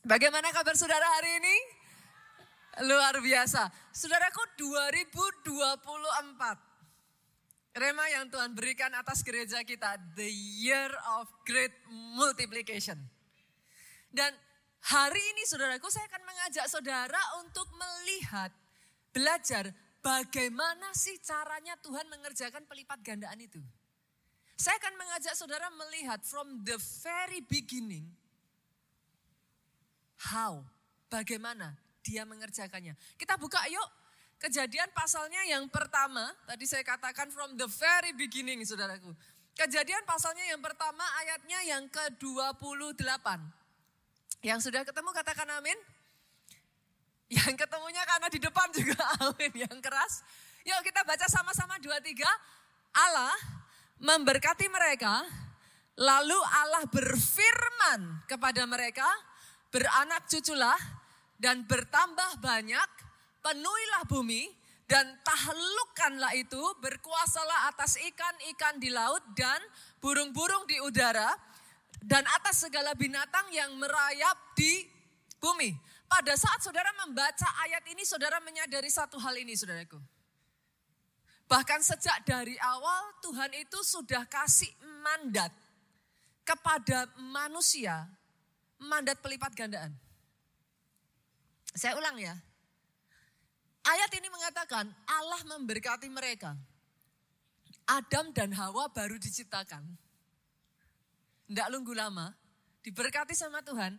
Bagaimana kabar saudara hari ini? Luar biasa. Saudaraku 2024. Rema yang Tuhan berikan atas gereja kita. The year of great multiplication. Dan hari ini saudaraku saya akan mengajak saudara untuk melihat, belajar bagaimana sih caranya Tuhan mengerjakan pelipat gandaan itu. Saya akan mengajak saudara melihat from the very beginning, how, bagaimana dia mengerjakannya. Kita buka yuk kejadian pasalnya yang pertama, tadi saya katakan from the very beginning saudaraku. Kejadian pasalnya yang pertama ayatnya yang ke-28. Yang sudah ketemu katakan amin. Yang ketemunya karena di depan juga amin yang keras. Yuk kita baca sama-sama dua tiga. Allah memberkati mereka, lalu Allah berfirman kepada mereka, beranak cuculah dan bertambah banyak, penuhilah bumi dan tahlukkanlah itu, berkuasalah atas ikan-ikan di laut dan burung-burung di udara dan atas segala binatang yang merayap di bumi. Pada saat saudara membaca ayat ini, saudara menyadari satu hal ini, saudaraku. Bahkan sejak dari awal Tuhan itu sudah kasih mandat kepada manusia, mandat pelipat gandaan. Saya ulang ya. Ayat ini mengatakan Allah memberkati mereka. Adam dan Hawa baru diciptakan. Tidak nunggu lama, diberkati sama Tuhan.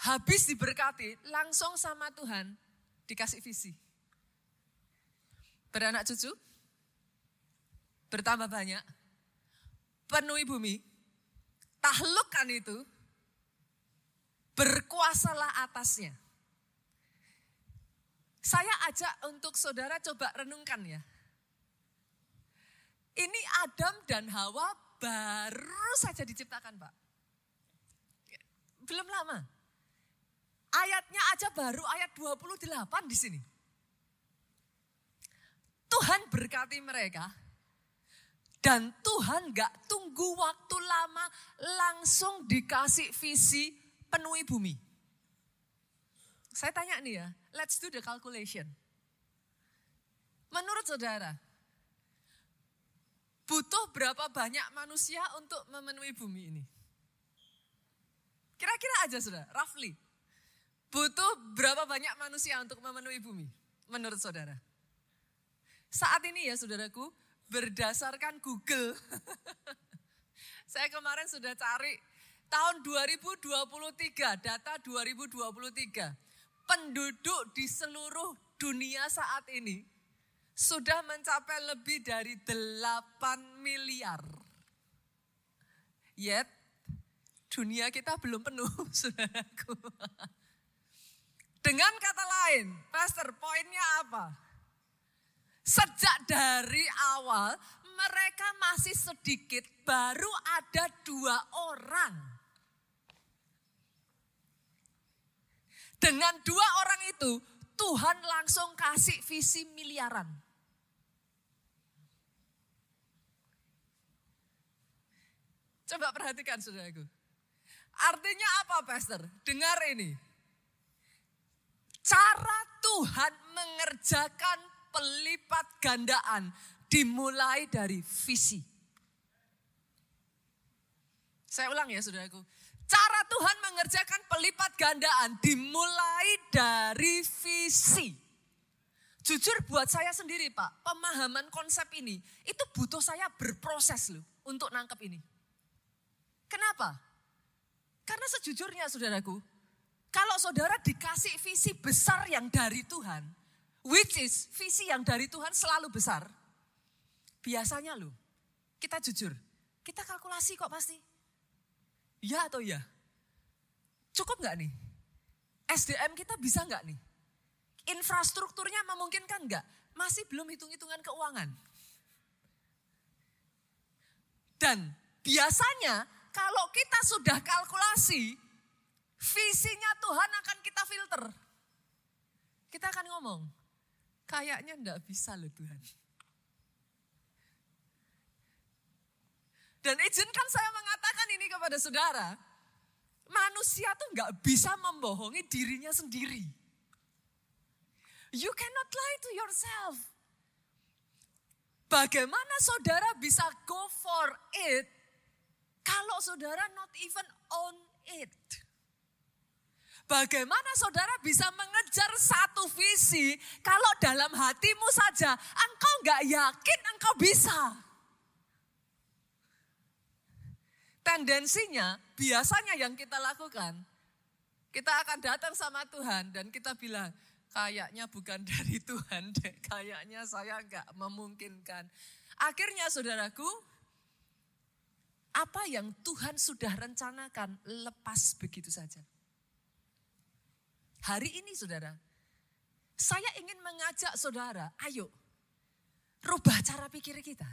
Habis diberkati, langsung sama Tuhan dikasih visi. Beranak cucu, bertambah banyak, penuhi bumi, tahlukkan itu, berkuasalah atasnya. Saya ajak untuk saudara coba renungkan ya. Ini Adam dan Hawa baru saja diciptakan Pak. Belum lama. Ayatnya aja baru ayat 28 di sini. Tuhan berkati mereka, dan Tuhan gak tunggu waktu lama langsung dikasih visi penuhi bumi. Saya tanya nih ya, let's do the calculation. Menurut saudara, butuh berapa banyak manusia untuk memenuhi bumi ini? Kira-kira aja sudah, roughly. Butuh berapa banyak manusia untuk memenuhi bumi? Menurut saudara. Saat ini ya saudaraku, berdasarkan Google. Saya kemarin sudah cari tahun 2023, data 2023. Penduduk di seluruh dunia saat ini sudah mencapai lebih dari 8 miliar. Yet dunia kita belum penuh, saudaraku. Dengan kata lain, Pastor, poinnya apa? Sejak dari awal mereka masih sedikit, baru ada dua orang. Dengan dua orang itu, Tuhan langsung kasih visi miliaran. Coba perhatikan saudaraku. Artinya apa pastor? Dengar ini. Cara Tuhan mengerjakan pelipat gandaan dimulai dari visi. Saya ulang ya saudaraku. Cara Tuhan mengerjakan pelipat gandaan dimulai dari visi. Jujur buat saya sendiri Pak, pemahaman konsep ini itu butuh saya berproses loh untuk nangkep ini. Kenapa? Karena sejujurnya saudaraku, kalau saudara dikasih visi besar yang dari Tuhan, Which is visi yang dari Tuhan selalu besar. Biasanya loh, kita jujur, kita kalkulasi kok pasti. Ya atau ya? Cukup nggak nih? SDM kita bisa nggak nih? Infrastrukturnya memungkinkan nggak? Masih belum hitung-hitungan keuangan. Dan biasanya kalau kita sudah kalkulasi, visinya Tuhan akan kita filter. Kita akan ngomong, Kayaknya enggak bisa loh Tuhan. Dan izinkan saya mengatakan ini kepada saudara. manusia tuh nggak bisa membohongi dirinya sendiri. You cannot lie to yourself. Bagaimana saudara bisa go for it kalau saudara not even on it? Bagaimana saudara bisa mengejar satu visi kalau dalam hatimu saja engkau nggak yakin engkau bisa? Tendensinya biasanya yang kita lakukan, kita akan datang sama Tuhan dan kita bilang, kayaknya bukan dari Tuhan deh, kayaknya saya nggak memungkinkan. Akhirnya saudaraku, apa yang Tuhan sudah rencanakan lepas begitu saja. Hari ini saudara, saya ingin mengajak saudara, ayo rubah cara pikir kita.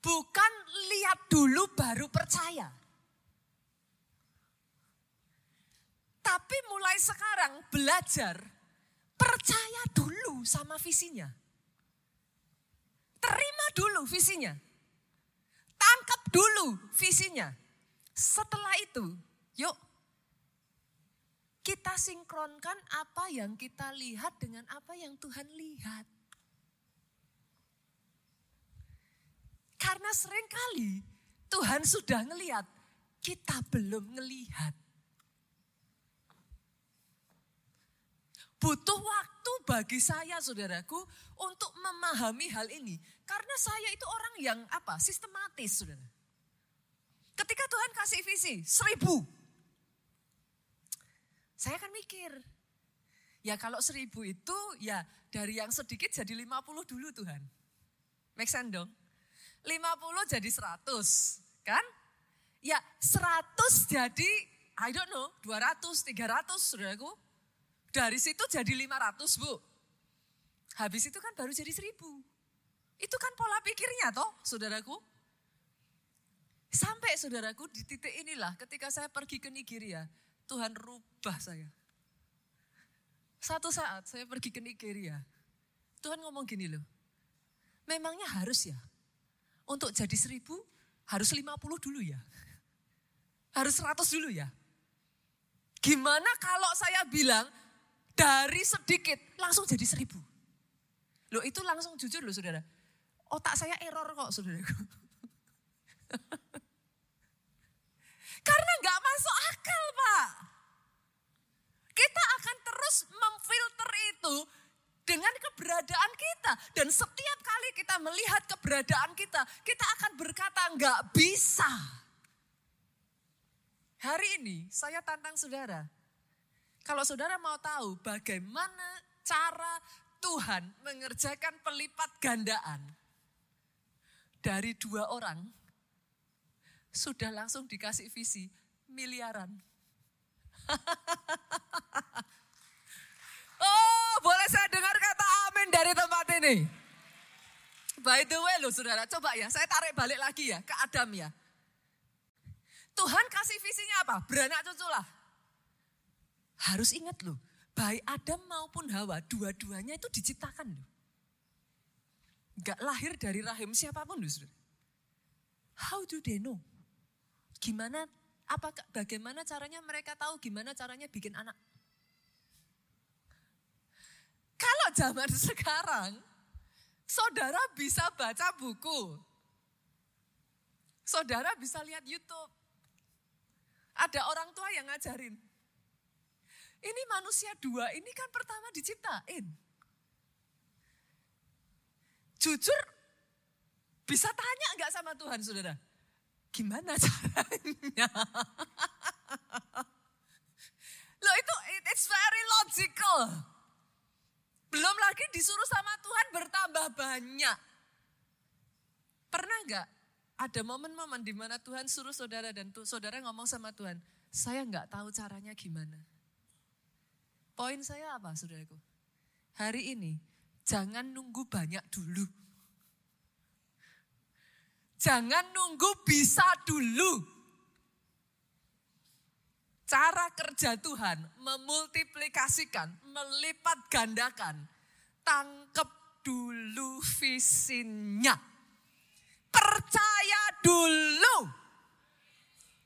Bukan lihat dulu baru percaya. Tapi mulai sekarang belajar percaya dulu sama visinya. Terima dulu visinya. Tangkap dulu visinya. Setelah itu, yuk kita sinkronkan apa yang kita lihat dengan apa yang Tuhan lihat. Karena sering kali Tuhan sudah ngelihat, kita belum ngelihat. Butuh waktu bagi saya saudaraku untuk memahami hal ini. Karena saya itu orang yang apa? Sistematis saudara. Ketika Tuhan kasih visi seribu. Saya akan mikir. Ya kalau seribu itu ya dari yang sedikit jadi lima puluh dulu Tuhan. Make sense dong? 50 jadi 100 kan? Ya 100 jadi I don't know 200, 300 saudaraku. Dari situ jadi 500 bu. Habis itu kan baru jadi 1000. Itu kan pola pikirnya toh saudaraku. Sampai saudaraku di titik inilah ketika saya pergi ke Nigeria. Tuhan rubah saya. Satu saat saya pergi ke Nigeria. Tuhan ngomong gini loh. Memangnya harus ya. Untuk jadi seribu harus 50 dulu ya. Harus 100 dulu ya. Gimana kalau saya bilang dari sedikit langsung jadi seribu. Loh itu langsung jujur loh saudara. Otak saya error kok saudara. Karena nggak masuk akal pak. Kita akan terus memfilter itu dengan keberadaan kita. Dan setiap kali kita melihat keberadaan kita, kita akan berkata nggak bisa. Hari ini saya tantang saudara, kalau saudara mau tahu bagaimana cara Tuhan mengerjakan pelipat gandaan dari dua orang, sudah langsung dikasih visi miliaran. oh, boleh saya dengar kata amin dari tempat ini? By the way loh saudara, coba ya saya tarik balik lagi ya ke Adam ya. Tuhan kasih visinya apa? Beranak cucu lah. Harus ingat loh, baik Adam maupun Hawa, dua-duanya itu diciptakan loh. Gak lahir dari rahim siapa pun loh. How do they know? Gimana, apa, bagaimana caranya mereka tahu gimana caranya bikin anak? Kalau zaman sekarang, saudara bisa baca buku. Saudara bisa lihat YouTube. Ada orang tua yang ngajarin. Ini manusia dua ini kan pertama diciptain. Jujur, bisa tanya nggak sama Tuhan saudara? Gimana caranya? Loh itu it's very logical. Belum lagi disuruh sama Tuhan bertambah banyak. Pernah nggak ada momen-momen di mana Tuhan suruh saudara dan tuh, saudara ngomong sama Tuhan, saya nggak tahu caranya gimana. Poin saya apa saudaraku? Hari ini jangan nunggu banyak dulu. Jangan nunggu bisa dulu. Cara kerja Tuhan memultiplikasikan, melipat gandakan. Tangkep dulu visinya. Percaya dulu.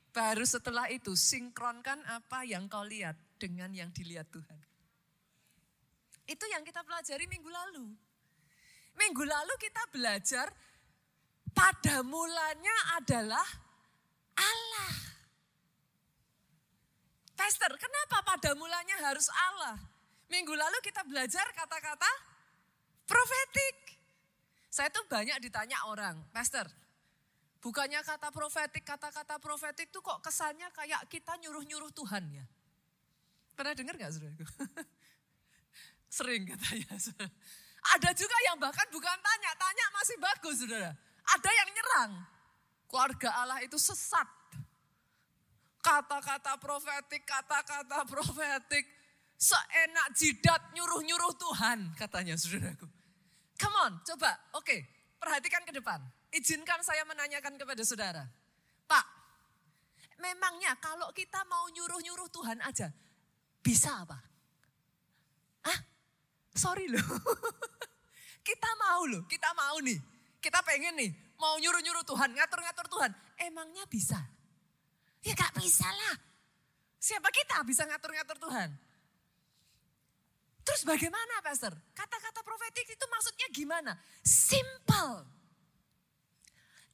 Baru setelah itu sinkronkan apa yang kau lihat dengan yang dilihat Tuhan. Itu yang kita pelajari minggu lalu. Minggu lalu kita belajar pada mulanya adalah Allah. Pastor, kenapa pada mulanya harus Allah? Minggu lalu kita belajar kata-kata profetik. Saya tuh banyak ditanya orang, Pastor, bukannya kata profetik, kata-kata profetik tuh kok kesannya kayak kita nyuruh-nyuruh Tuhan ya? Pernah dengar gak saudaraku? Sering katanya. Ada juga yang bahkan bukan tanya, tanya masih bagus saudara. Ada yang nyerang. Keluarga Allah itu sesat. Kata-kata profetik, kata-kata profetik. Seenak jidat nyuruh-nyuruh Tuhan katanya saudaraku. Come on, coba. Oke, perhatikan ke depan. Izinkan saya menanyakan kepada saudara. Pak, memangnya kalau kita mau nyuruh-nyuruh Tuhan aja, bisa apa? Ah, sorry loh. kita mau loh, kita mau nih. Kita pengen nih, mau nyuruh-nyuruh Tuhan, ngatur-ngatur Tuhan. Emangnya bisa? Ya gak bisa lah. Siapa kita bisa ngatur-ngatur Tuhan? Terus bagaimana Pastor? Kata-kata profetik itu maksudnya gimana? Simple.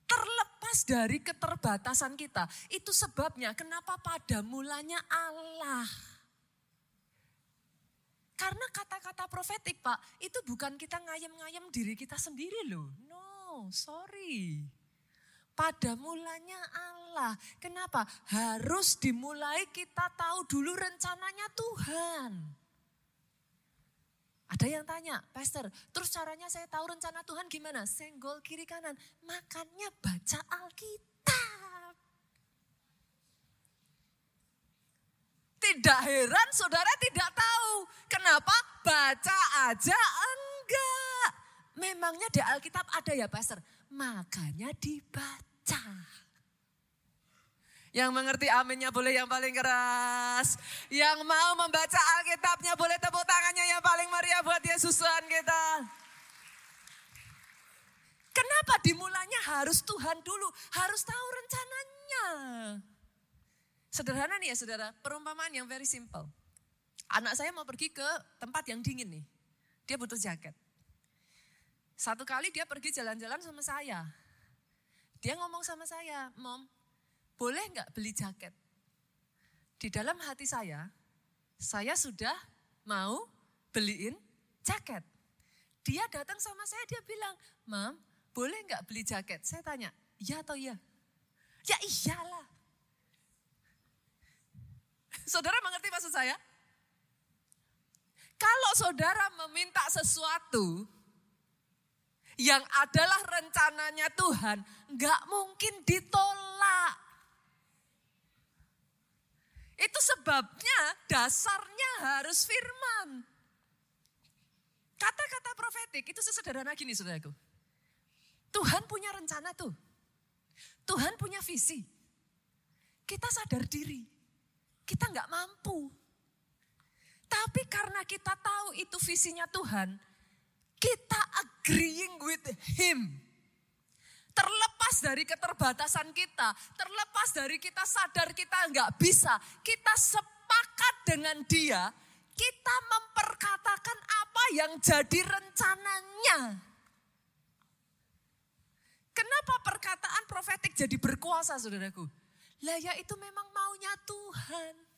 Terlepas dari keterbatasan kita. Itu sebabnya kenapa pada mulanya Allah. Karena kata-kata profetik Pak, itu bukan kita ngayem-ngayem diri kita sendiri loh. No, sorry. Pada mulanya Allah. Kenapa? Harus dimulai kita tahu dulu rencananya Tuhan. Ada yang tanya, Pastor, terus caranya saya tahu rencana Tuhan gimana? Senggol kiri kanan. Makannya baca Alkitab. Tidak heran saudara tidak tahu. Kenapa? Baca aja enggak. Memangnya di Alkitab ada ya pastor? Makanya dibaca. Yang mengerti aminnya boleh yang paling keras. Yang mau membaca Alkitabnya boleh tepuk tangannya yang paling meriah buat Yesus Tuhan kita. Kenapa dimulainya harus Tuhan dulu? Harus tahu rencananya. Sederhana nih ya saudara, perumpamaan yang very simple. Anak saya mau pergi ke tempat yang dingin nih. Dia butuh jaket. Satu kali dia pergi jalan-jalan sama saya. Dia ngomong sama saya, Mom, boleh nggak beli jaket? Di dalam hati saya, saya sudah mau beliin jaket. Dia datang sama saya, dia bilang, Mom, boleh nggak beli jaket? Saya tanya, iya atau iya? Ya iyalah. Saudara mengerti maksud saya? Kalau saudara meminta sesuatu yang adalah rencananya Tuhan, nggak mungkin ditolak. Itu sebabnya dasarnya harus firman. Kata-kata profetik itu sesederhana gini saudaraku. Tuhan punya rencana tuh. Tuhan punya visi. Kita sadar diri. Kita nggak mampu. Tapi karena kita tahu itu visinya Tuhan, kita agreeing with Him. Terlepas dari keterbatasan kita, terlepas dari kita sadar kita nggak bisa, kita sepakat dengan Dia, kita memperkatakan apa yang jadi rencananya. Kenapa perkataan profetik jadi berkuasa saudaraku? Lah ya itu memang maunya Tuhan.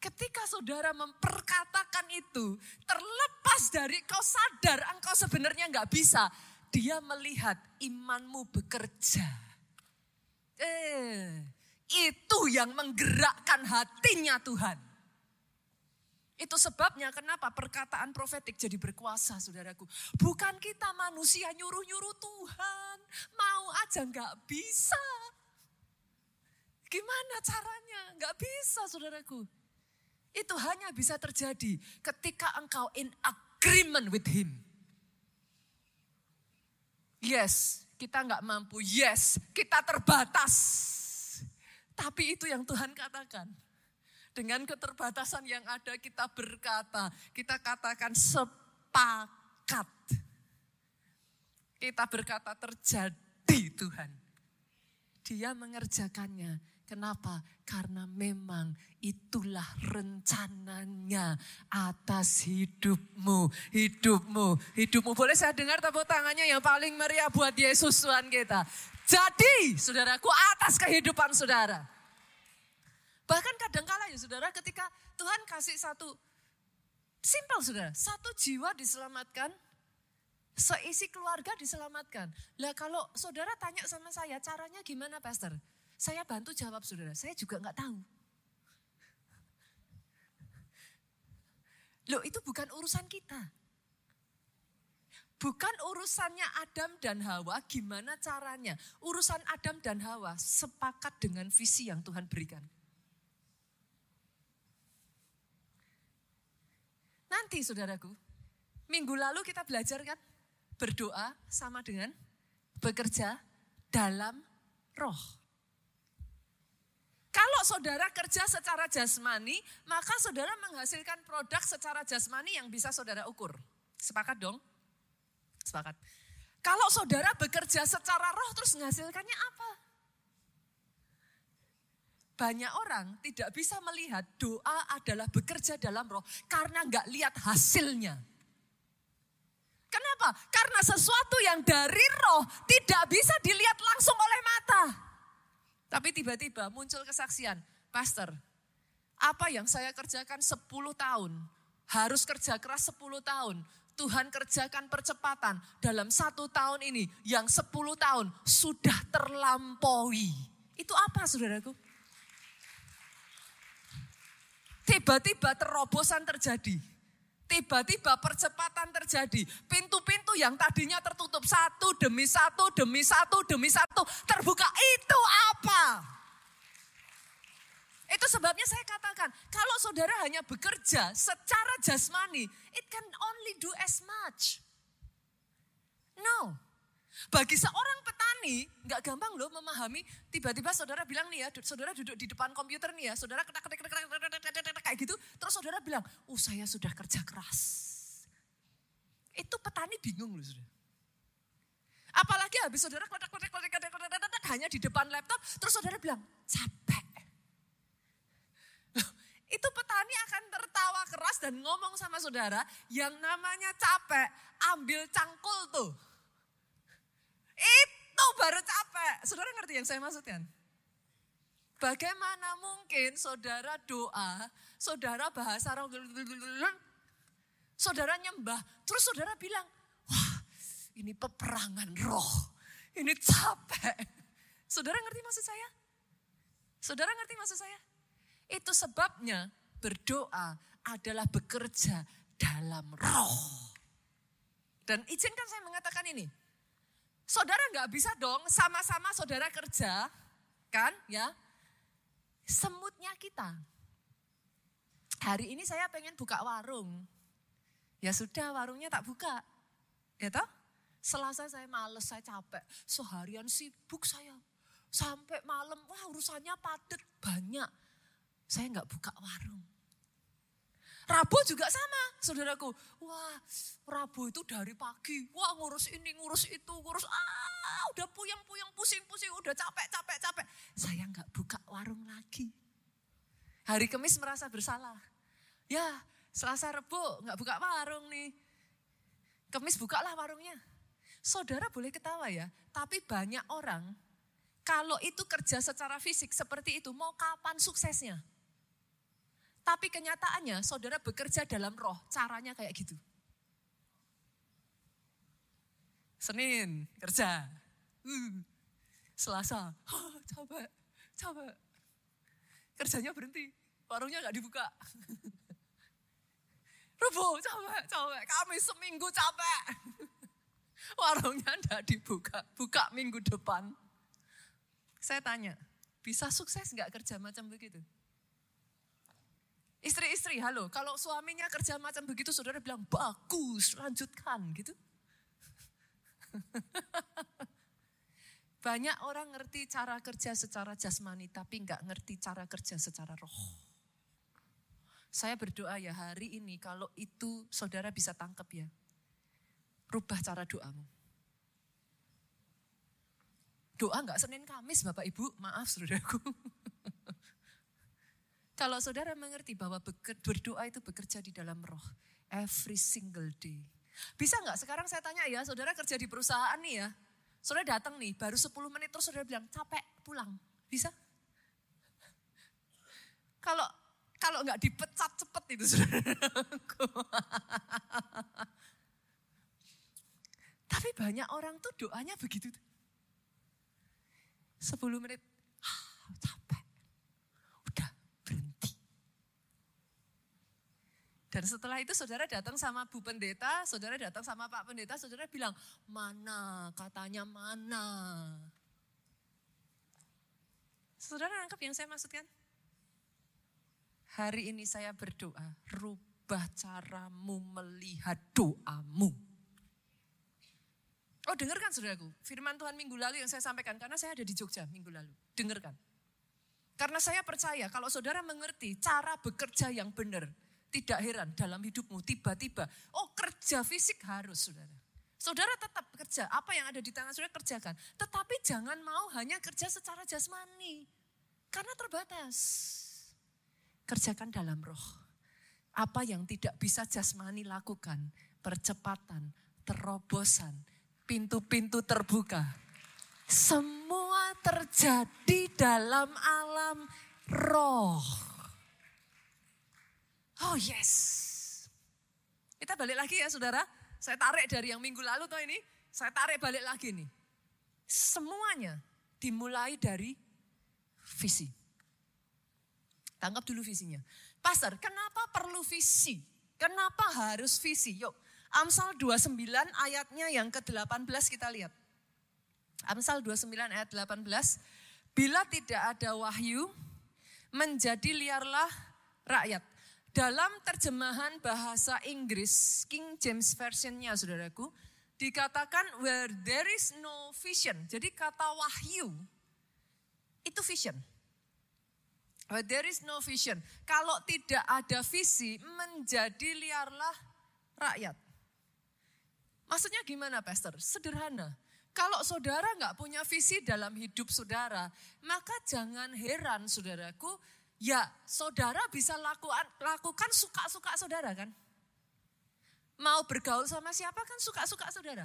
Ketika saudara memperkatakan itu, terlepas dari kau sadar engkau sebenarnya nggak bisa, dia melihat imanmu bekerja. Eh, itu yang menggerakkan hatinya Tuhan. Itu sebabnya kenapa perkataan profetik jadi berkuasa saudaraku. Bukan kita manusia nyuruh-nyuruh Tuhan. Mau aja nggak bisa. Gimana caranya? Nggak bisa saudaraku. Itu hanya bisa terjadi ketika engkau in agreement with him. Yes, kita nggak mampu. Yes, kita terbatas. Tapi itu yang Tuhan katakan. Dengan keterbatasan yang ada kita berkata, kita katakan sepakat. Kita berkata terjadi Tuhan. dia mengerjakannya. Kenapa? Karena memang itulah rencananya atas hidupmu, hidupmu, hidupmu. Boleh saya dengar tepuk tangannya yang paling meriah buat Yesus Tuhan kita. Jadi, saudaraku, atas kehidupan saudara. Bahkan kadangkala ya saudara ketika Tuhan kasih satu, simpel saudara, satu jiwa diselamatkan, seisi keluarga diselamatkan. Lah kalau saudara tanya sama saya, caranya gimana pastor? Saya bantu jawab saudara, saya juga nggak tahu. Loh itu bukan urusan kita. Bukan urusannya Adam dan Hawa, gimana caranya. Urusan Adam dan Hawa sepakat dengan visi yang Tuhan berikan. Nanti saudaraku, minggu lalu kita belajar kan, berdoa sama dengan bekerja dalam roh. Kalau saudara kerja secara jasmani, maka saudara menghasilkan produk secara jasmani yang bisa saudara ukur. Sepakat dong? Sepakat. Kalau saudara bekerja secara roh terus menghasilkannya apa? Banyak orang tidak bisa melihat doa adalah bekerja dalam roh karena nggak lihat hasilnya. Kenapa? Karena sesuatu yang dari roh tidak bisa dilihat langsung oleh mata. Tapi tiba-tiba muncul kesaksian, Pastor, apa yang saya kerjakan 10 tahun, harus kerja keras 10 tahun, Tuhan kerjakan percepatan dalam satu tahun ini yang 10 tahun sudah terlampaui. Itu apa saudaraku? Tiba-tiba terobosan terjadi. Tiba-tiba percepatan terjadi. Pintu-pintu yang tadinya tertutup satu demi satu, demi satu, demi satu terbuka. Itu apa? Itu sebabnya saya katakan, kalau saudara hanya bekerja secara jasmani, it can only do as much. No. Bagi seorang petani, nggak gampang loh memahami. Tiba-tiba saudara bilang nih ya, saudara duduk di depan komputer nih ya, saudara ketak ketik ketik ketik kayak gitu, terus saudara bilang, oh saya sudah kerja keras. Itu petani bingung loh saudara. Apalagi habis saudara ketik ketik ketik ketik ketik hanya di depan laptop, terus saudara bilang, capek. Itu petani akan tertawa keras dan ngomong sama saudara, yang namanya capek, ambil cangkul tuh itu baru capek. Saudara ngerti yang saya maksudkan? Bagaimana mungkin saudara doa, saudara bahasa roh, saudara nyembah, terus saudara bilang, wah ini peperangan roh, ini capek. Saudara ngerti maksud saya? Saudara ngerti maksud saya? Itu sebabnya berdoa adalah bekerja dalam roh. Dan izinkan saya mengatakan ini, Saudara nggak bisa dong sama-sama saudara kerja, kan ya. Semutnya kita. Hari ini saya pengen buka warung. Ya sudah warungnya tak buka. Ya toh? Selasa saya males, saya capek. Seharian sibuk saya. Sampai malam, wah urusannya padat banyak. Saya nggak buka warung. Rabu juga sama, saudaraku. Wah, Rabu itu dari pagi. Wah, ngurus ini, ngurus itu, ngurus ah, udah puyeng-puyeng, pusing-pusing, udah capek, capek, capek. Saya nggak buka warung lagi. Hari Kamis merasa bersalah. Ya, Selasa Rebu nggak buka warung nih. Kamis bukalah warungnya. Saudara boleh ketawa ya, tapi banyak orang kalau itu kerja secara fisik seperti itu, mau kapan suksesnya? Tapi kenyataannya saudara bekerja dalam roh, caranya kayak gitu. Senin kerja, uh, Selasa, oh, coba, coba. Kerjanya berhenti, warungnya nggak dibuka. Rubo, coba, coba. Kami seminggu capek. Warungnya nggak dibuka, buka minggu depan. Saya tanya, bisa sukses nggak kerja macam begitu? Istri-istri, halo, kalau suaminya kerja macam begitu, saudara bilang, bagus, lanjutkan, gitu. Banyak orang ngerti cara kerja secara jasmani, tapi nggak ngerti cara kerja secara roh. Saya berdoa ya hari ini, kalau itu saudara bisa tangkap ya. Rubah cara doamu. Doa nggak Senin Kamis Bapak Ibu, maaf saudaraku. Kalau saudara mengerti bahwa berdoa itu bekerja di dalam roh, every single day. Bisa nggak sekarang saya tanya ya, saudara kerja di perusahaan nih ya, saudara datang nih, baru 10 menit terus saudara bilang capek, pulang. Bisa? Kalau kalau nggak dipecat cepet itu saudara. Tapi banyak orang tuh doanya begitu. 10 menit, ah, capek. Udah berhenti. Dan setelah itu saudara datang sama Bu Pendeta, saudara datang sama Pak Pendeta, saudara bilang, mana katanya mana. Saudara nangkep yang saya maksudkan? Hari ini saya berdoa, rubah caramu melihat doamu. Oh dengarkan saudaraku, firman Tuhan minggu lalu yang saya sampaikan karena saya ada di Jogja minggu lalu. Dengarkan. Karena saya percaya kalau saudara mengerti cara bekerja yang benar, tidak heran dalam hidupmu tiba-tiba, oh kerja fisik harus saudara. Saudara tetap kerja, apa yang ada di tangan saudara kerjakan. Tetapi jangan mau hanya kerja secara jasmani. Karena terbatas. Kerjakan dalam roh. Apa yang tidak bisa jasmani lakukan, percepatan, terobosan, pintu-pintu terbuka. Semua terjadi dalam alam roh. Oh yes. Kita balik lagi ya saudara. Saya tarik dari yang minggu lalu tuh ini. Saya tarik balik lagi nih. Semuanya dimulai dari visi. Tangkap dulu visinya. Pastor, kenapa perlu visi? Kenapa harus visi? Yuk, Amsal 29 ayatnya yang ke-18 kita lihat. Amsal 29 ayat 18. Bila tidak ada wahyu, menjadi liarlah rakyat. Dalam terjemahan bahasa Inggris, King James Versionnya saudaraku, dikatakan where there is no vision. Jadi kata wahyu, itu vision. Where there is no vision. Kalau tidak ada visi, menjadi liarlah rakyat. Maksudnya gimana pastor? Sederhana. Kalau saudara nggak punya visi dalam hidup saudara, maka jangan heran saudaraku, ya saudara bisa lakukan, lakukan suka-suka saudara kan. Mau bergaul sama siapa kan suka-suka saudara.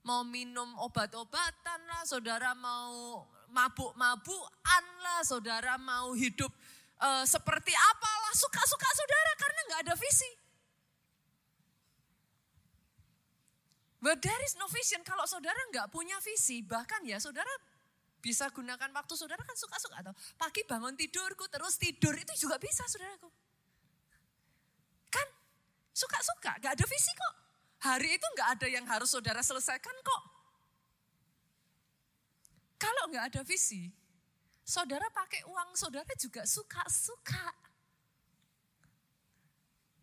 Mau minum obat-obatan lah, saudara mau mabuk-mabukan lah, saudara mau hidup uh, seperti apalah, suka-suka saudara karena nggak ada visi. But there is no vision. Kalau saudara nggak punya visi, bahkan ya saudara bisa gunakan waktu saudara kan suka-suka atau pagi bangun tidurku terus tidur itu juga bisa saudaraku. Kan suka-suka, nggak ada visi kok. Hari itu nggak ada yang harus saudara selesaikan kok. Kalau nggak ada visi, saudara pakai uang saudara juga suka-suka.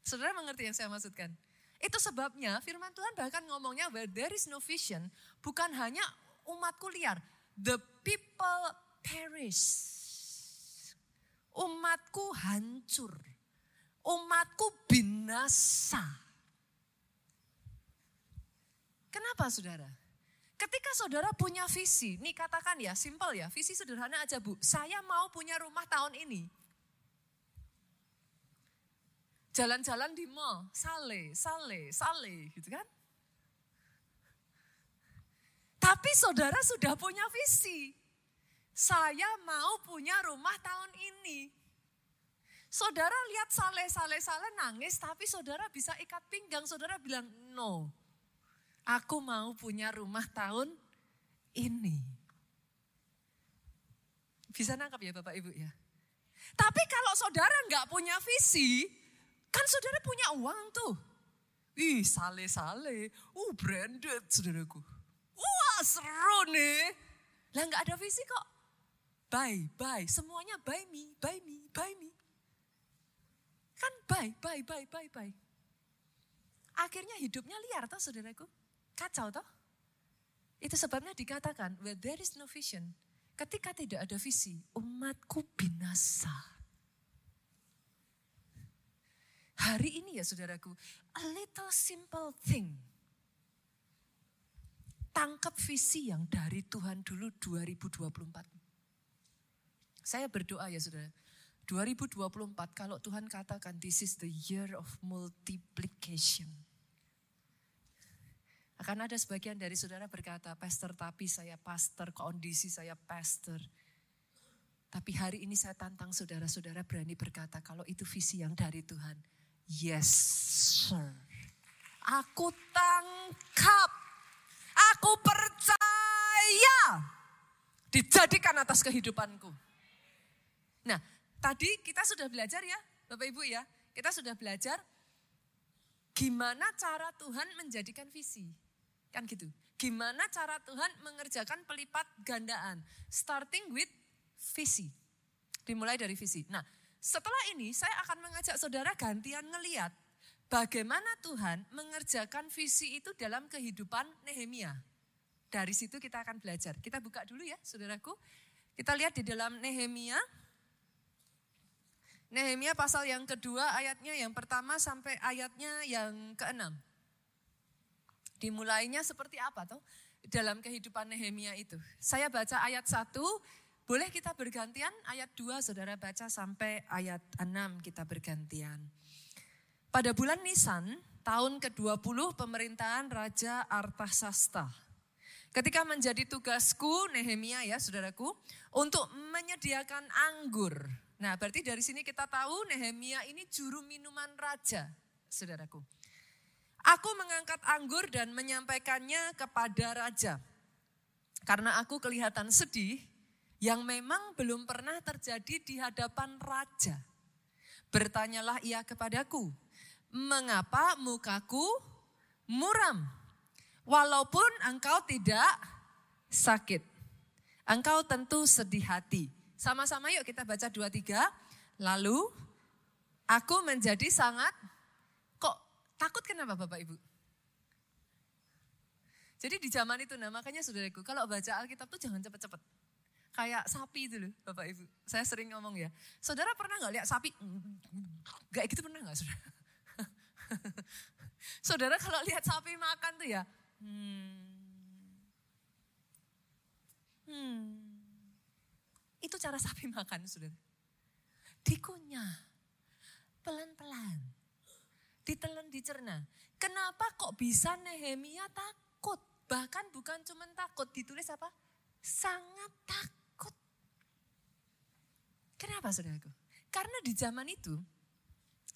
Saudara mengerti yang saya maksudkan? Itu sebabnya firman Tuhan bahkan ngomongnya where there is no vision, bukan hanya umatku liar. The people perish. Umatku hancur. Umatku binasa. Kenapa saudara? Ketika saudara punya visi, nih katakan ya, simple ya, visi sederhana aja bu. Saya mau punya rumah tahun ini. Jalan-jalan di mall, sale, sale, sale gitu kan. Tapi saudara sudah punya visi. Saya mau punya rumah tahun ini. Saudara lihat sale, sale, sale nangis, tapi saudara bisa ikat pinggang. Saudara bilang, no, aku mau punya rumah tahun ini. Bisa nangkap ya Bapak Ibu ya. Tapi kalau saudara nggak punya visi, Kan saudara punya uang tuh. Ih, sale-sale. Uh, branded saudaraku. Wah, seru nih. Lah nggak ada visi kok. Buy, buy. Semuanya buy me, buy me, buy me. Kan buy, buy, buy, buy, buy. Akhirnya hidupnya liar toh saudaraku. Kacau toh. Itu sebabnya dikatakan, where there is no vision. Ketika tidak ada visi, umatku binasa. Hari ini ya saudaraku, a little simple thing. Tangkap visi yang dari Tuhan dulu 2024. Saya berdoa ya saudara, 2024 kalau Tuhan katakan this is the year of multiplication. Akan ada sebagian dari saudara berkata, pastor tapi saya pastor, kondisi saya pastor. Tapi hari ini saya tantang saudara-saudara berani berkata kalau itu visi yang dari Tuhan. Yes, sir. Aku tangkap. Dijadikan atas kehidupanku. Nah, tadi kita sudah belajar ya, Bapak Ibu ya. Kita sudah belajar gimana cara Tuhan menjadikan visi. Kan gitu. Gimana cara Tuhan mengerjakan pelipat gandaan. Starting with visi. Dimulai dari visi. Nah, setelah ini saya akan mengajak saudara gantian ngeliat bagaimana Tuhan mengerjakan visi itu dalam kehidupan Nehemia. Dari situ kita akan belajar. Kita buka dulu ya saudaraku. Kita lihat di dalam Nehemia Nehemia pasal yang kedua ayatnya yang pertama sampai ayatnya yang keenam. Dimulainya seperti apa tuh dalam kehidupan Nehemia itu. Saya baca ayat satu, boleh kita bergantian ayat dua saudara baca sampai ayat enam kita bergantian. Pada bulan Nisan, tahun ke-20 pemerintahan Raja Artasasta. Ketika menjadi tugasku Nehemia ya saudaraku, untuk menyediakan anggur Nah berarti dari sini kita tahu Nehemia ini juru minuman raja, saudaraku. Aku mengangkat anggur dan menyampaikannya kepada raja. Karena aku kelihatan sedih yang memang belum pernah terjadi di hadapan raja. Bertanyalah ia kepadaku, mengapa mukaku muram? Walaupun engkau tidak sakit. Engkau tentu sedih hati sama-sama yuk kita baca dua tiga. Lalu aku menjadi sangat kok takut kenapa Bapak Ibu? Jadi di zaman itu nah makanya saudaraku kalau baca Alkitab tuh jangan cepet-cepet. Kayak sapi itu loh Bapak Ibu. Saya sering ngomong ya. Saudara pernah nggak lihat sapi? Gak gitu pernah nggak saudara? saudara kalau lihat sapi makan tuh ya. Hmm. Hmm. Itu cara sapi makan, saudara. Dikunyah, pelan-pelan, ditelan, dicerna. Kenapa kok bisa Nehemia takut? Bahkan bukan cuma takut, ditulis apa? Sangat takut. Kenapa saudaraku? Karena di zaman itu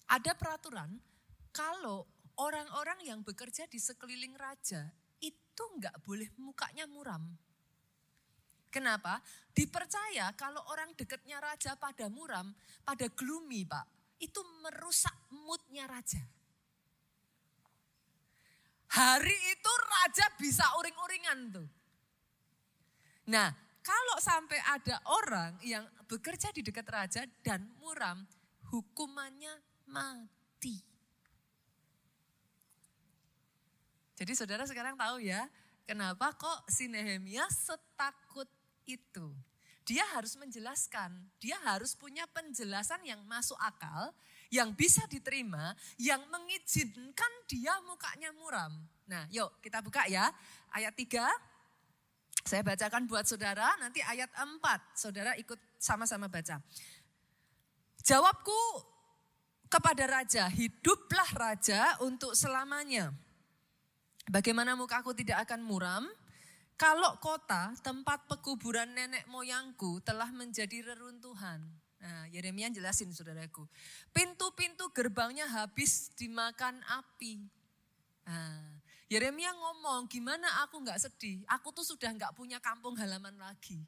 ada peraturan kalau orang-orang yang bekerja di sekeliling raja itu nggak boleh mukanya muram. Kenapa? Dipercaya kalau orang dekatnya raja pada muram, pada gloomy pak, itu merusak moodnya raja. Hari itu raja bisa uring-uringan tuh. Nah, kalau sampai ada orang yang bekerja di dekat raja dan muram, hukumannya mati. Jadi saudara sekarang tahu ya, kenapa kok si Nehemia setakut itu. Dia harus menjelaskan, dia harus punya penjelasan yang masuk akal, yang bisa diterima, yang mengizinkan dia mukanya muram. Nah yuk kita buka ya, ayat 3. Saya bacakan buat saudara, nanti ayat 4. Saudara ikut sama-sama baca. Jawabku kepada raja, hiduplah raja untuk selamanya. Bagaimana mukaku tidak akan muram? Kalau kota, tempat pekuburan nenek moyangku telah menjadi reruntuhan. Nah, Yeremia jelasin saudaraku. Pintu-pintu gerbangnya habis dimakan api. Nah, Yeremia ngomong, gimana aku nggak sedih? Aku tuh sudah nggak punya kampung halaman lagi.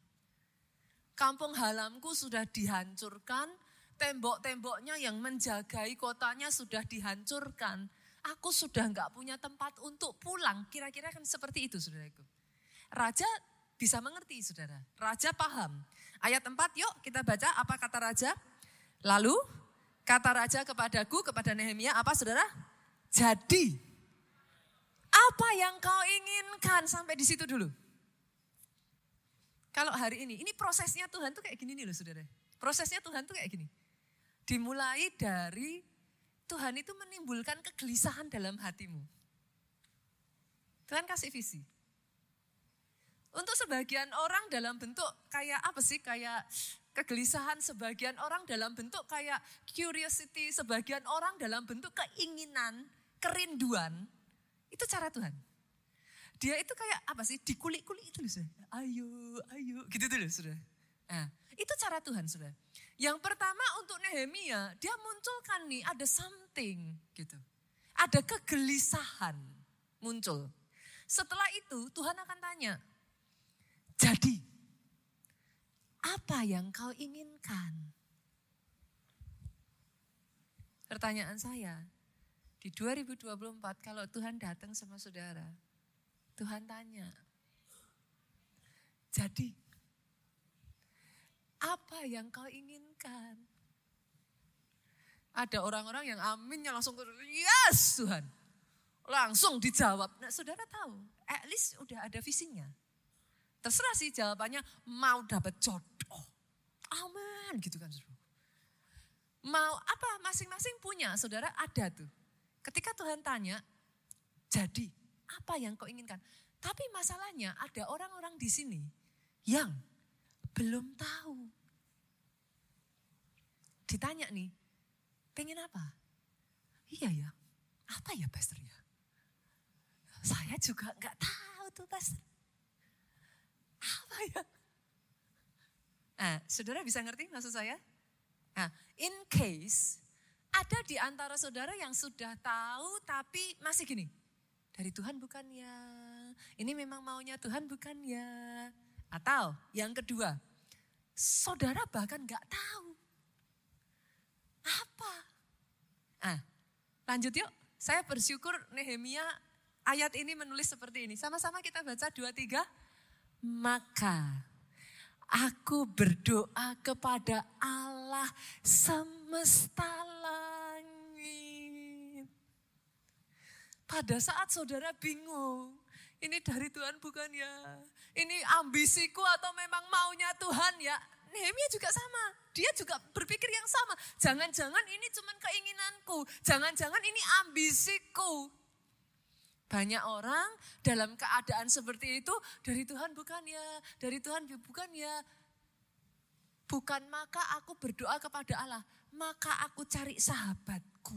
Kampung halamku sudah dihancurkan, tembok-temboknya yang menjagai kotanya sudah dihancurkan. Aku sudah nggak punya tempat untuk pulang. Kira-kira kan seperti itu saudaraku. Raja bisa mengerti saudara. Raja paham. Ayat 4 yuk kita baca apa kata raja. Lalu kata raja kepadaku, kepada Nehemia apa saudara? Jadi apa yang kau inginkan sampai di situ dulu. Kalau hari ini, ini prosesnya Tuhan tuh kayak gini nih loh saudara. Prosesnya Tuhan tuh kayak gini. Dimulai dari Tuhan itu menimbulkan kegelisahan dalam hatimu. Tuhan kasih visi. Untuk sebagian orang dalam bentuk kayak apa sih? Kayak kegelisahan sebagian orang dalam bentuk kayak curiosity, sebagian orang dalam bentuk keinginan, kerinduan. Itu cara Tuhan. Dia itu kayak apa sih? Dikulik-kulik itu loh, sudah. Ayo, ayo, gitu tuh loh, sudah. Nah, itu cara Tuhan, sudah. Yang pertama untuk Nehemia, dia munculkan nih ada something gitu. Ada kegelisahan muncul. Setelah itu Tuhan akan tanya, jadi apa yang kau inginkan? Pertanyaan saya, di 2024 kalau Tuhan datang sama saudara, Tuhan tanya, jadi apa yang kau inginkan? Ada orang-orang yang aminnya langsung yes Tuhan. Langsung dijawab. Nah saudara tahu, at least udah ada visinya. Terserah sih jawabannya mau dapat jodoh. Aman gitu kan. Mau apa masing-masing punya saudara ada tuh. Ketika Tuhan tanya, jadi apa yang kau inginkan? Tapi masalahnya ada orang-orang di sini yang belum tahu. Ditanya nih, pengen apa? Iya ya, apa ya pastor ya? Saya juga nggak tahu tuh pastor. Apa ya? Nah, saudara bisa ngerti maksud saya? Nah, in case ada di antara saudara yang sudah tahu tapi masih gini. Dari Tuhan bukan ya. Ini memang maunya Tuhan bukan ya. Atau yang kedua, saudara bahkan gak tahu. Apa? Ah, lanjut yuk. Saya bersyukur Nehemia ayat ini menulis seperti ini. Sama-sama kita baca dua tiga maka aku berdoa kepada Allah semesta langit. Pada saat saudara bingung, ini dari Tuhan bukan ya? Ini ambisiku atau memang maunya Tuhan ya? Nehemia juga sama. Dia juga berpikir yang sama. Jangan-jangan ini cuma keinginanku. Jangan-jangan ini ambisiku. Banyak orang dalam keadaan seperti itu dari Tuhan bukan ya, dari Tuhan bukan ya. Bukan maka aku berdoa kepada Allah, maka aku cari sahabatku.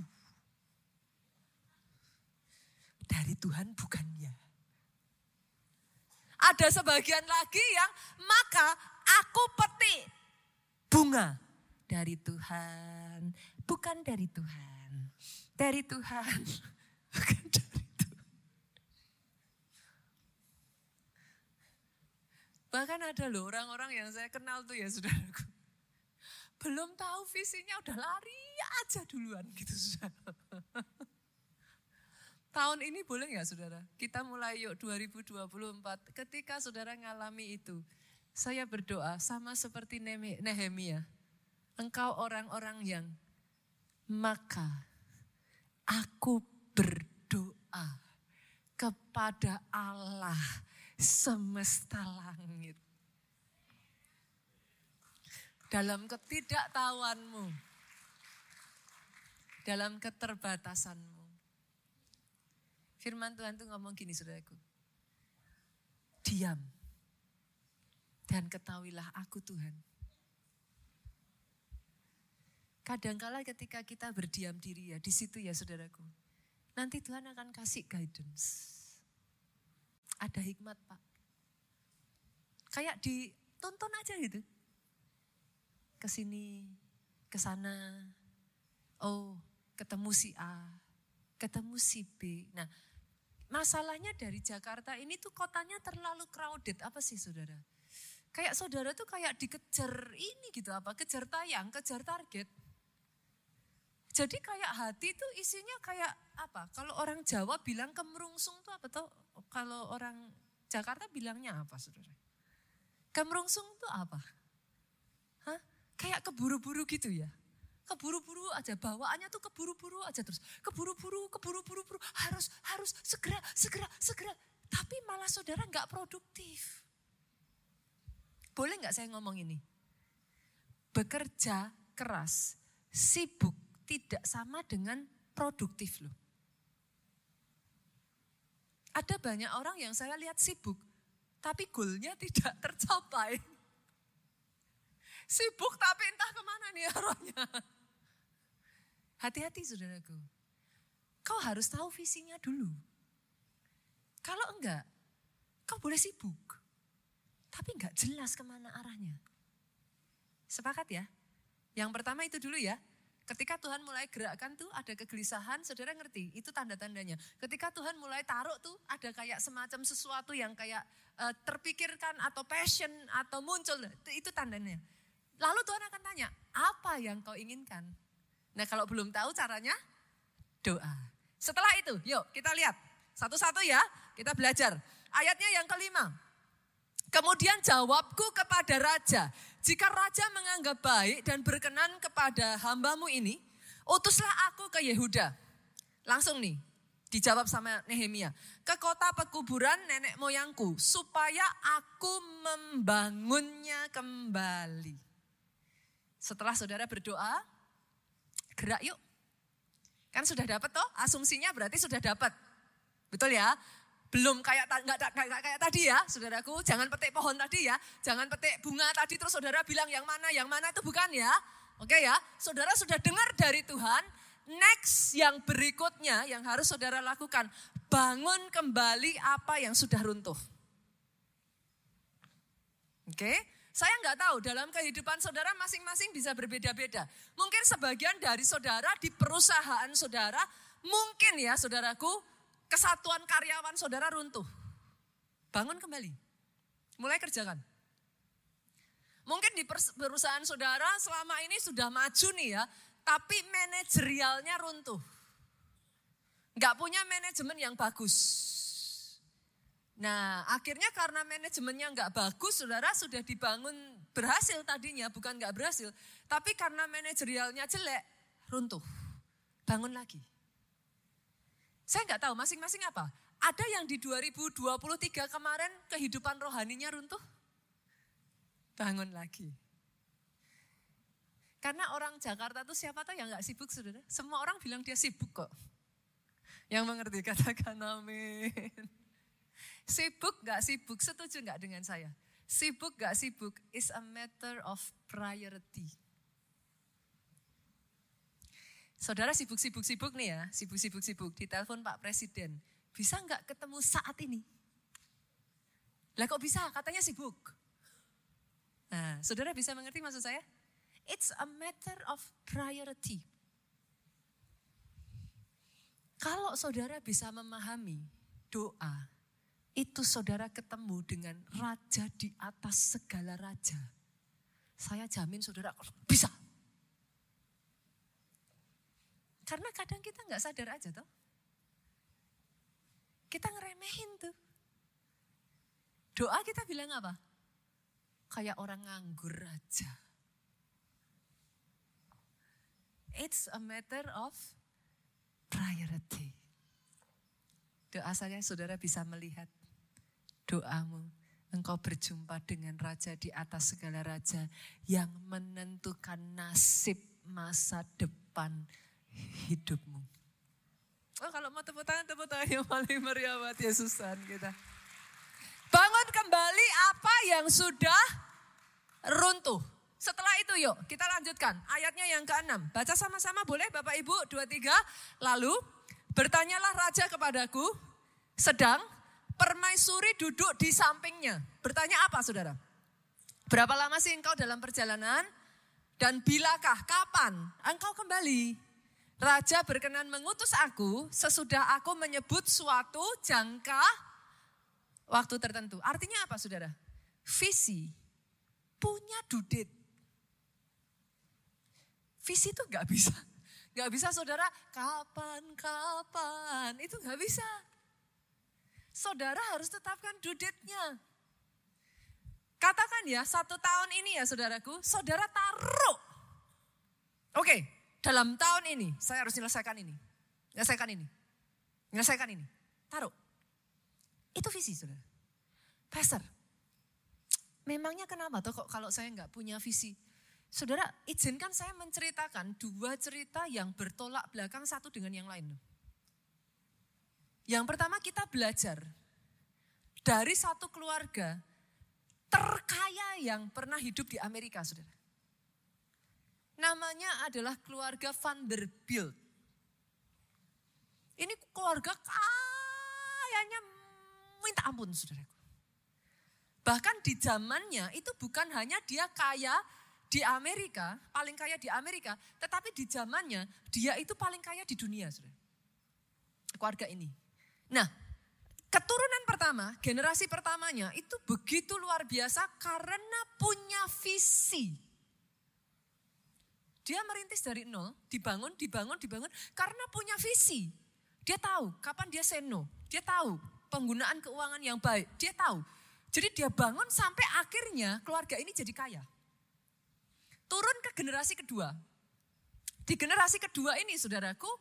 Dari Tuhan bukan ya. Ada sebagian lagi yang maka aku petik bunga dari Tuhan, bukan dari Tuhan. Dari Tuhan, bukan dari Bahkan ada loh orang-orang yang saya kenal tuh ya saudaraku. Belum tahu visinya udah lari aja duluan gitu saudara. Tahun ini boleh nggak saudara? Kita mulai yuk 2024. Ketika saudara ngalami itu. Saya berdoa sama seperti Nehemia. Engkau orang-orang yang maka aku berdoa kepada Allah semesta langit. Dalam ketidaktahuanmu, dalam keterbatasanmu. Firman Tuhan tuh ngomong gini saudaraku. Diam. Dan ketahuilah aku Tuhan. Kadangkala ketika kita berdiam diri ya, di situ ya saudaraku. Nanti Tuhan akan kasih guidance ada hikmat Pak. Kayak ditonton aja gitu. Ke sini, ke sana. Oh, ketemu si A, ketemu si B. Nah, masalahnya dari Jakarta ini tuh kotanya terlalu crowded. Apa sih saudara? Kayak saudara tuh kayak dikejar ini gitu apa, kejar tayang, kejar target. Jadi kayak hati itu isinya kayak apa? Kalau orang Jawa bilang kemerungsung tuh apa tuh? kalau orang Jakarta bilangnya apa saudara? Kemerungsung itu apa? Hah? Kayak keburu-buru gitu ya? Keburu-buru aja, bawaannya tuh keburu-buru aja terus. Keburu-buru, keburu-buru, buru harus, harus, segera, segera, segera. Tapi malah saudara nggak produktif. Boleh nggak saya ngomong ini? Bekerja keras, sibuk, tidak sama dengan produktif loh. Ada banyak orang yang saya lihat sibuk, tapi goalnya tidak tercapai. Sibuk tapi entah ke mana nih arahnya. Hati-hati saudaraku. Kau harus tahu visinya dulu. Kalau enggak, kau boleh sibuk. Tapi enggak jelas ke mana arahnya. Sepakat ya? Yang pertama itu dulu ya. Ketika Tuhan mulai gerakkan tuh ada kegelisahan, saudara ngerti, itu tanda-tandanya. Ketika Tuhan mulai taruh tuh ada kayak semacam sesuatu yang kayak uh, terpikirkan atau passion atau muncul, itu tandanya. Lalu Tuhan akan tanya, apa yang kau inginkan? Nah kalau belum tahu caranya, doa. Setelah itu, yuk kita lihat satu-satu ya, kita belajar. Ayatnya yang kelima. Kemudian jawabku kepada raja, jika raja menganggap baik dan berkenan kepada hambamu ini, utuslah aku ke Yehuda. Langsung nih, dijawab sama Nehemia. Ke kota pekuburan nenek moyangku, supaya aku membangunnya kembali. Setelah saudara berdoa, gerak yuk Kan sudah dapat toh, asumsinya berarti sudah dapat. Betul ya? Belum kayak nggak kayak, kayak tadi ya, saudaraku. Jangan petik pohon tadi ya, jangan petik bunga tadi terus saudara bilang yang mana, yang mana itu bukan ya. Oke ya, saudara sudah dengar dari Tuhan, next yang berikutnya yang harus saudara lakukan, bangun kembali apa yang sudah runtuh. Oke, saya nggak tahu dalam kehidupan saudara masing-masing bisa berbeda-beda. Mungkin sebagian dari saudara di perusahaan saudara, mungkin ya saudaraku, kesatuan karyawan saudara runtuh. Bangun kembali. Mulai kerjakan. Mungkin di perusahaan saudara selama ini sudah maju nih ya, tapi manajerialnya runtuh. Nggak punya manajemen yang bagus. Nah akhirnya karena manajemennya nggak bagus, saudara sudah dibangun berhasil tadinya, bukan nggak berhasil. Tapi karena manajerialnya jelek, runtuh. Bangun lagi. Saya nggak tahu masing-masing apa. Ada yang di 2023 kemarin kehidupan rohaninya runtuh? Bangun lagi. Karena orang Jakarta tuh siapa tahu yang nggak sibuk saudara. Semua orang bilang dia sibuk kok. Yang mengerti katakan amin. Sibuk gak sibuk, setuju gak dengan saya? Sibuk gak sibuk is a matter of priority. Saudara sibuk-sibuk-sibuk nih ya, sibuk-sibuk-sibuk di telepon Pak Presiden. Bisa nggak ketemu saat ini? Lah kok bisa? Katanya sibuk. Nah, saudara bisa mengerti maksud saya? It's a matter of priority. Kalau saudara bisa memahami doa itu saudara ketemu dengan raja di atas segala raja. Saya jamin saudara bisa. Karena kadang kita nggak sadar aja toh. Kita ngeremehin tuh. Doa kita bilang apa? Kayak orang nganggur aja. It's a matter of priority. Doa saya saudara bisa melihat doamu. Engkau berjumpa dengan Raja di atas segala Raja yang menentukan nasib masa depan hidupmu. Oh kalau mau tepuk tangan, tepuk tangan yang paling meriah buat Yesusan kita. Bangun kembali apa yang sudah runtuh. Setelah itu yuk kita lanjutkan ayatnya yang ke-6. Baca sama-sama boleh Bapak Ibu dua tiga. Lalu bertanyalah raja kepadaku sedang Permaisuri duduk di sampingnya. Bertanya apa saudara? Berapa lama sih engkau dalam perjalanan? Dan bilakah, kapan engkau kembali? Raja berkenan mengutus aku sesudah aku menyebut suatu jangka waktu tertentu. Artinya apa saudara? Visi punya dudit. Visi itu gak bisa. Gak bisa saudara, kapan-kapan. Itu gak bisa saudara harus tetapkan duditnya. Katakan ya, satu tahun ini ya saudaraku, saudara taruh. Oke, dalam tahun ini saya harus menyelesaikan ini. Menyelesaikan ini. Menyelesaikan ini. Taruh. Itu visi saudara. Pastor, memangnya kenapa tuh kok kalau saya nggak punya visi? Saudara, izinkan saya menceritakan dua cerita yang bertolak belakang satu dengan yang lain. Yang pertama kita belajar dari satu keluarga terkaya yang pernah hidup di Amerika, saudara. Namanya adalah keluarga Vanderbilt. Ini keluarga kayanya minta ampun, saudaraku. Bahkan di zamannya itu bukan hanya dia kaya di Amerika, paling kaya di Amerika, tetapi di zamannya dia itu paling kaya di dunia, saudara. Keluarga ini. Nah, keturunan pertama, generasi pertamanya itu begitu luar biasa karena punya visi. Dia merintis dari nol, dibangun, dibangun, dibangun karena punya visi. Dia tahu kapan dia seno, dia tahu penggunaan keuangan yang baik, dia tahu. Jadi dia bangun sampai akhirnya keluarga ini jadi kaya. Turun ke generasi kedua. Di generasi kedua ini saudaraku,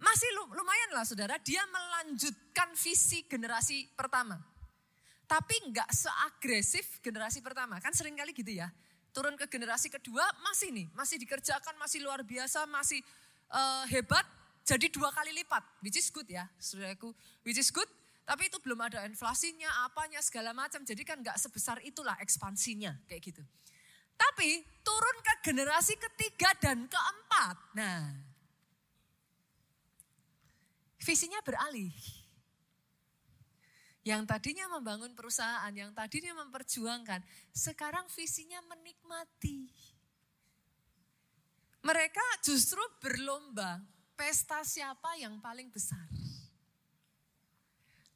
masih lumayan lah saudara, dia melanjutkan visi generasi pertama. Tapi nggak seagresif generasi pertama, kan sering kali gitu ya. Turun ke generasi kedua masih nih, masih dikerjakan, masih luar biasa, masih uh, hebat, jadi dua kali lipat, which is good ya, saudaraku, which is good. Tapi itu belum ada inflasinya, apanya segala macam, jadi kan nggak sebesar itulah ekspansinya kayak gitu. Tapi turun ke generasi ketiga dan keempat. Nah, visinya beralih. Yang tadinya membangun perusahaan, yang tadinya memperjuangkan, sekarang visinya menikmati. Mereka justru berlomba pesta siapa yang paling besar.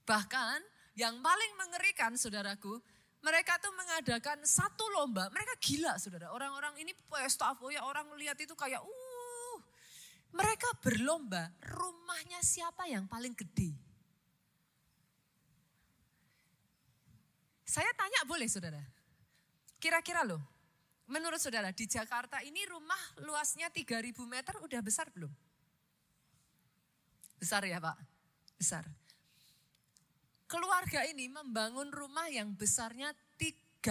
Bahkan yang paling mengerikan saudaraku, mereka tuh mengadakan satu lomba. Mereka gila saudara. Orang-orang ini pesta ya orang lihat itu kayak uh. Mereka berlomba rumahnya siapa yang paling gede. Saya tanya boleh saudara. Kira-kira loh. Menurut saudara di Jakarta ini rumah luasnya 3000 meter udah besar belum? Besar ya Pak? Besar keluarga ini membangun rumah yang besarnya 30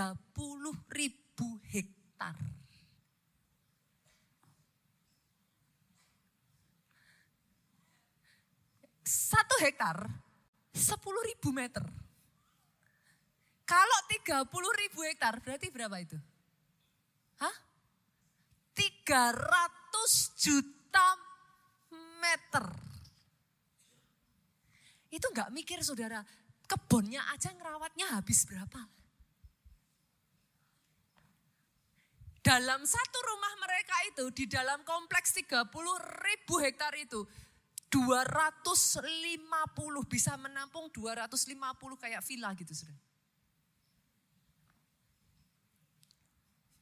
ribu hektar. Satu hektar 10 ribu meter. Kalau 30 ribu hektar berarti berapa itu? Hah? 300 juta meter. Itu nggak mikir saudara, kebunnya aja ngerawatnya habis berapa? Dalam satu rumah mereka itu, di dalam kompleks 30 ribu hektar itu, 250 bisa menampung 250 kayak villa gitu sudah.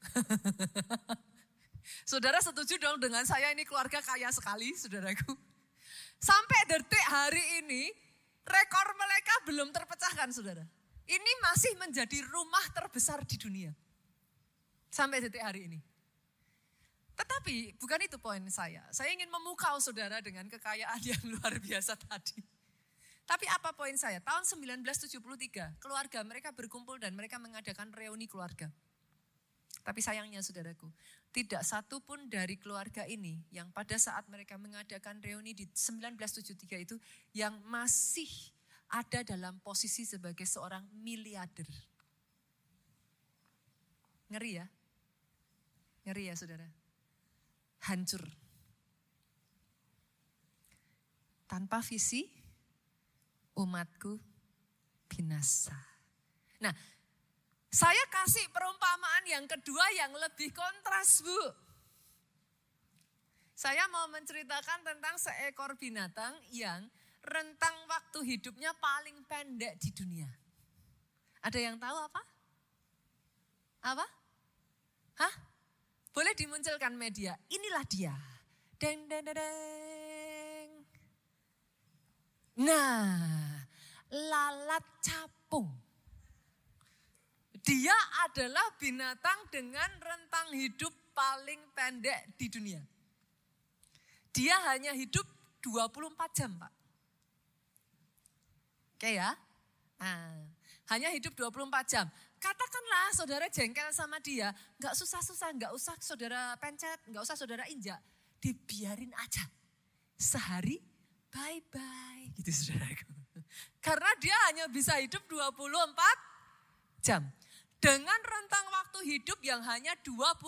Saudara setuju dong dengan saya ini keluarga kaya sekali saudaraku. Sampai detik hari ini Rekor mereka belum terpecahkan saudara. Ini masih menjadi rumah terbesar di dunia. Sampai detik hari ini. Tetapi bukan itu poin saya. Saya ingin memukau saudara dengan kekayaan yang luar biasa tadi. Tapi apa poin saya? Tahun 1973, keluarga mereka berkumpul dan mereka mengadakan reuni keluarga. Tapi sayangnya saudaraku, tidak satu pun dari keluarga ini yang pada saat mereka mengadakan reuni di 1973 itu yang masih ada dalam posisi sebagai seorang miliarder. Ngeri ya? Ngeri ya saudara? Hancur. Tanpa visi, umatku binasa. Nah, saya kasih perumpamaan yang kedua yang lebih kontras, Bu. Saya mau menceritakan tentang seekor binatang yang rentang waktu hidupnya paling pendek di dunia. Ada yang tahu apa? Apa? Hah? Boleh dimunculkan media. Inilah dia. Deng, deng, deng, deng. Nah, lalat capung. Dia adalah binatang dengan rentang hidup paling pendek di dunia. Dia hanya hidup 24 jam, Pak. Oke ya? Nah, hanya hidup 24 jam. Katakanlah saudara jengkel sama dia, nggak susah-susah, nggak usah saudara pencet, nggak usah saudara injak, dibiarin aja. Sehari, bye-bye, gitu saudaraku. Karena dia hanya bisa hidup 24 jam. Dengan rentang waktu hidup yang hanya 24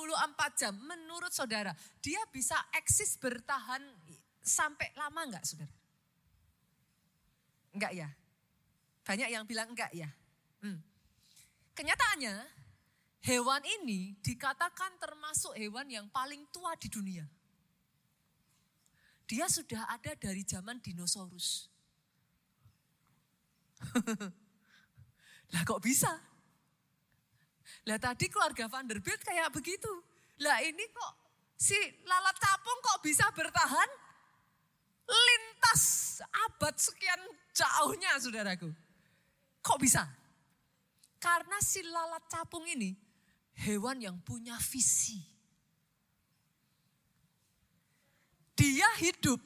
jam, menurut saudara, dia bisa eksis bertahan sampai lama enggak saudara? Enggak ya? Banyak yang bilang enggak ya? Hmm. Kenyataannya, hewan ini dikatakan termasuk hewan yang paling tua di dunia. Dia sudah ada dari zaman dinosaurus. lah kok bisa? Lah tadi keluarga Vanderbilt kayak begitu. Lah ini kok si lalat capung kok bisa bertahan lintas abad sekian jauhnya saudaraku. Kok bisa? Karena si lalat capung ini hewan yang punya visi. Dia hidup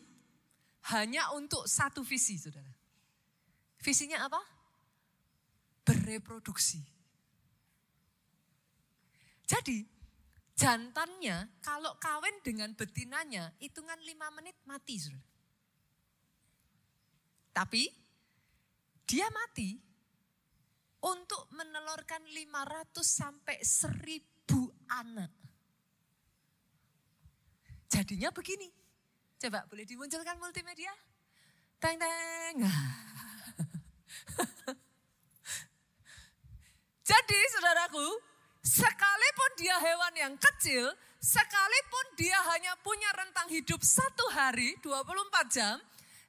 hanya untuk satu visi, saudara. Visinya apa? Bereproduksi. Jadi jantannya kalau kawin dengan betinanya hitungan lima menit mati. Tapi dia mati untuk menelurkan 500 sampai 1000 anak. Jadinya begini. Coba boleh dimunculkan multimedia? Teng teng. Jadi saudaraku, sekalipun dia hewan yang kecil, sekalipun dia hanya punya rentang hidup satu hari 24 jam,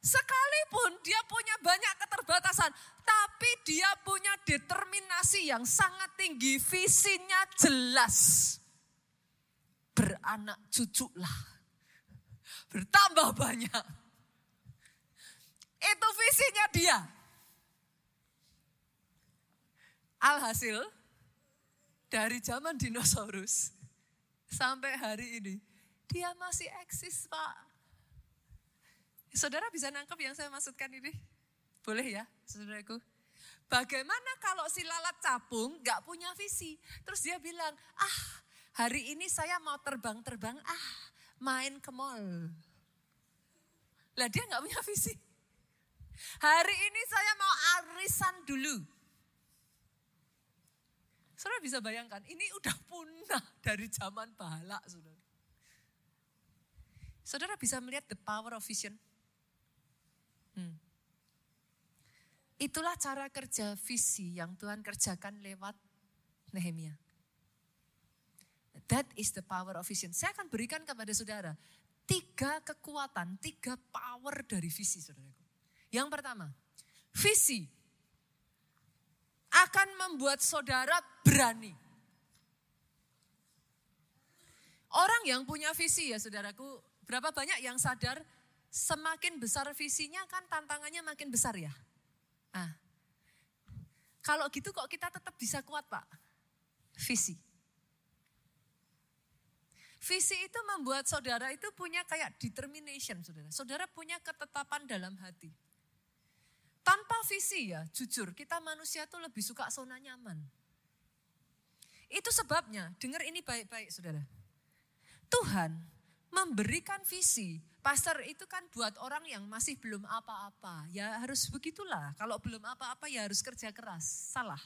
sekalipun dia punya banyak keterbatasan, tapi dia punya determinasi yang sangat tinggi, visinya jelas. Beranak cuculah bertambah banyak. Itu visinya dia. Alhasil dari zaman dinosaurus sampai hari ini dia masih eksis Pak. Saudara bisa nangkep yang saya maksudkan ini? Boleh ya saudaraku? Bagaimana kalau si lalat capung gak punya visi? Terus dia bilang, ah hari ini saya mau terbang-terbang, ah main ke mall. Lah dia nggak punya visi. Hari ini saya mau arisan dulu. Saudara bisa bayangkan, ini udah punah dari zaman bahala, saudara. Saudara bisa melihat the power of vision. Hmm. Itulah cara kerja visi yang Tuhan kerjakan lewat Nehemia. That is the power of vision. Saya akan berikan kepada saudara tiga kekuatan, tiga power dari visi saudaraku. Yang pertama, visi akan membuat saudara berani. Orang yang punya visi ya saudaraku, berapa banyak yang sadar semakin besar visinya kan tantangannya makin besar ya. Nah, kalau gitu kok kita tetap bisa kuat pak? Visi. Visi itu membuat saudara itu punya kayak determination, saudara. Saudara punya ketetapan dalam hati. Tanpa visi ya, jujur, kita manusia itu lebih suka zona nyaman. Itu sebabnya, dengar ini baik-baik saudara. Tuhan memberikan visi. Pastor itu kan buat orang yang masih belum apa-apa. Ya harus begitulah. Kalau belum apa-apa ya harus kerja keras. Salah.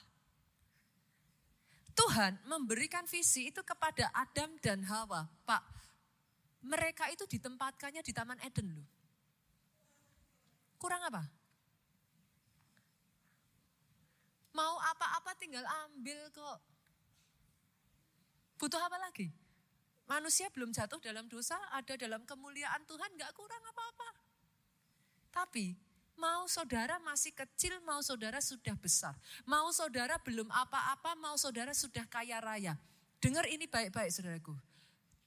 Tuhan memberikan visi itu kepada Adam dan Hawa. Pak, mereka itu ditempatkannya di Taman Eden loh. Kurang apa? Mau apa-apa tinggal ambil kok. Butuh apa lagi? Manusia belum jatuh dalam dosa, ada dalam kemuliaan Tuhan, gak kurang apa-apa. Tapi Mau saudara masih kecil, mau saudara sudah besar. Mau saudara belum apa-apa, mau saudara sudah kaya raya. Dengar ini baik-baik saudaraku.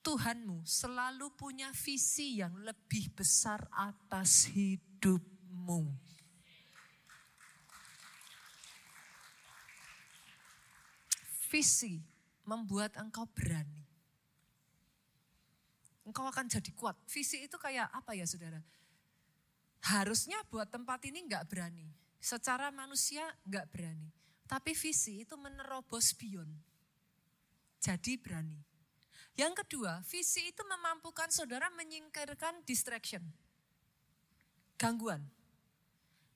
Tuhanmu selalu punya visi yang lebih besar atas hidupmu. Visi membuat engkau berani. Engkau akan jadi kuat. Visi itu kayak apa ya saudara? Harusnya buat tempat ini nggak berani. Secara manusia nggak berani. Tapi visi itu menerobos bion. Jadi berani. Yang kedua, visi itu memampukan saudara menyingkirkan distraction. Gangguan.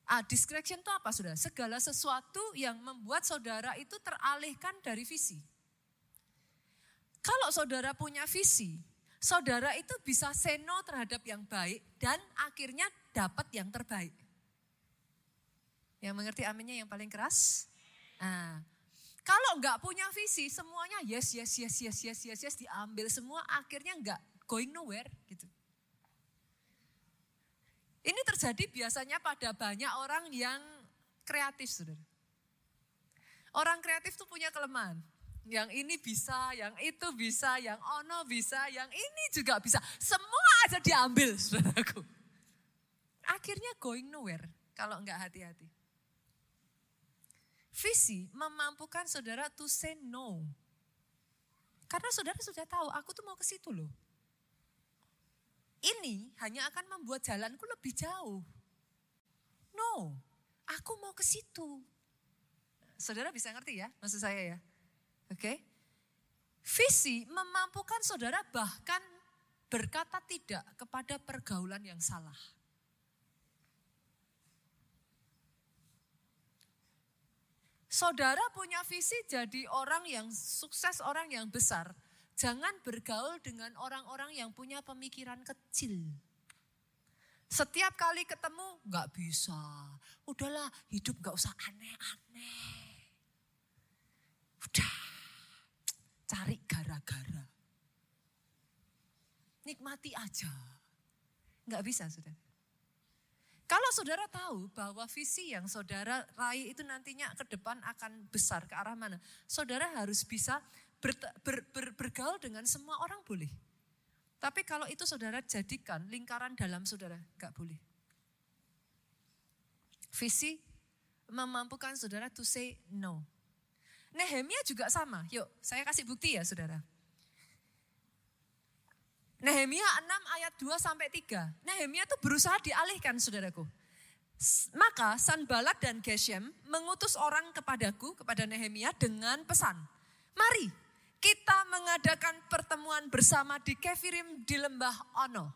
Ah, distraction itu apa sudah? Segala sesuatu yang membuat saudara itu teralihkan dari visi. Kalau saudara punya visi, saudara itu bisa seno terhadap yang baik dan akhirnya dapat yang terbaik. Yang mengerti aminnya yang paling keras? Nah, kalau nggak punya visi, semuanya yes, yes, yes, yes, yes, yes, yes, diambil semua, akhirnya nggak going nowhere gitu. Ini terjadi biasanya pada banyak orang yang kreatif, saudara. Orang kreatif tuh punya kelemahan. Yang ini bisa, yang itu bisa, yang ono bisa, yang ini juga bisa. Semua aja diambil, saudaraku. Akhirnya going nowhere kalau nggak hati-hati. Visi memampukan saudara to say no. Karena saudara sudah tahu, aku tuh mau ke situ loh ini hanya akan membuat jalanku lebih jauh. No, aku mau ke situ. Saudara bisa ngerti ya maksud saya ya? Oke. Okay? Visi memampukan saudara bahkan berkata tidak kepada pergaulan yang salah. Saudara punya visi jadi orang yang sukses, orang yang besar. Jangan bergaul dengan orang-orang yang punya pemikiran kecil. Setiap kali ketemu nggak bisa. Udahlah hidup nggak usah aneh-aneh. Udah cari gara-gara. Nikmati aja. Nggak bisa sudah. Kalau saudara tahu bahwa visi yang saudara raih itu nantinya ke depan akan besar ke arah mana, saudara harus bisa ber, ber, ber, bergaul dengan semua orang boleh. Tapi kalau itu saudara jadikan lingkaran dalam saudara, gak boleh. Visi memampukan saudara to say no. Nehemia juga sama. Yuk, saya kasih bukti ya saudara. Nehemia 6 ayat 2 sampai 3. Nehemia itu berusaha dialihkan saudaraku. Maka Sanbalat dan Geshem mengutus orang kepadaku, kepada Nehemia dengan pesan. Mari kita mengadakan pertemuan bersama di Kefirim di lembah Ono.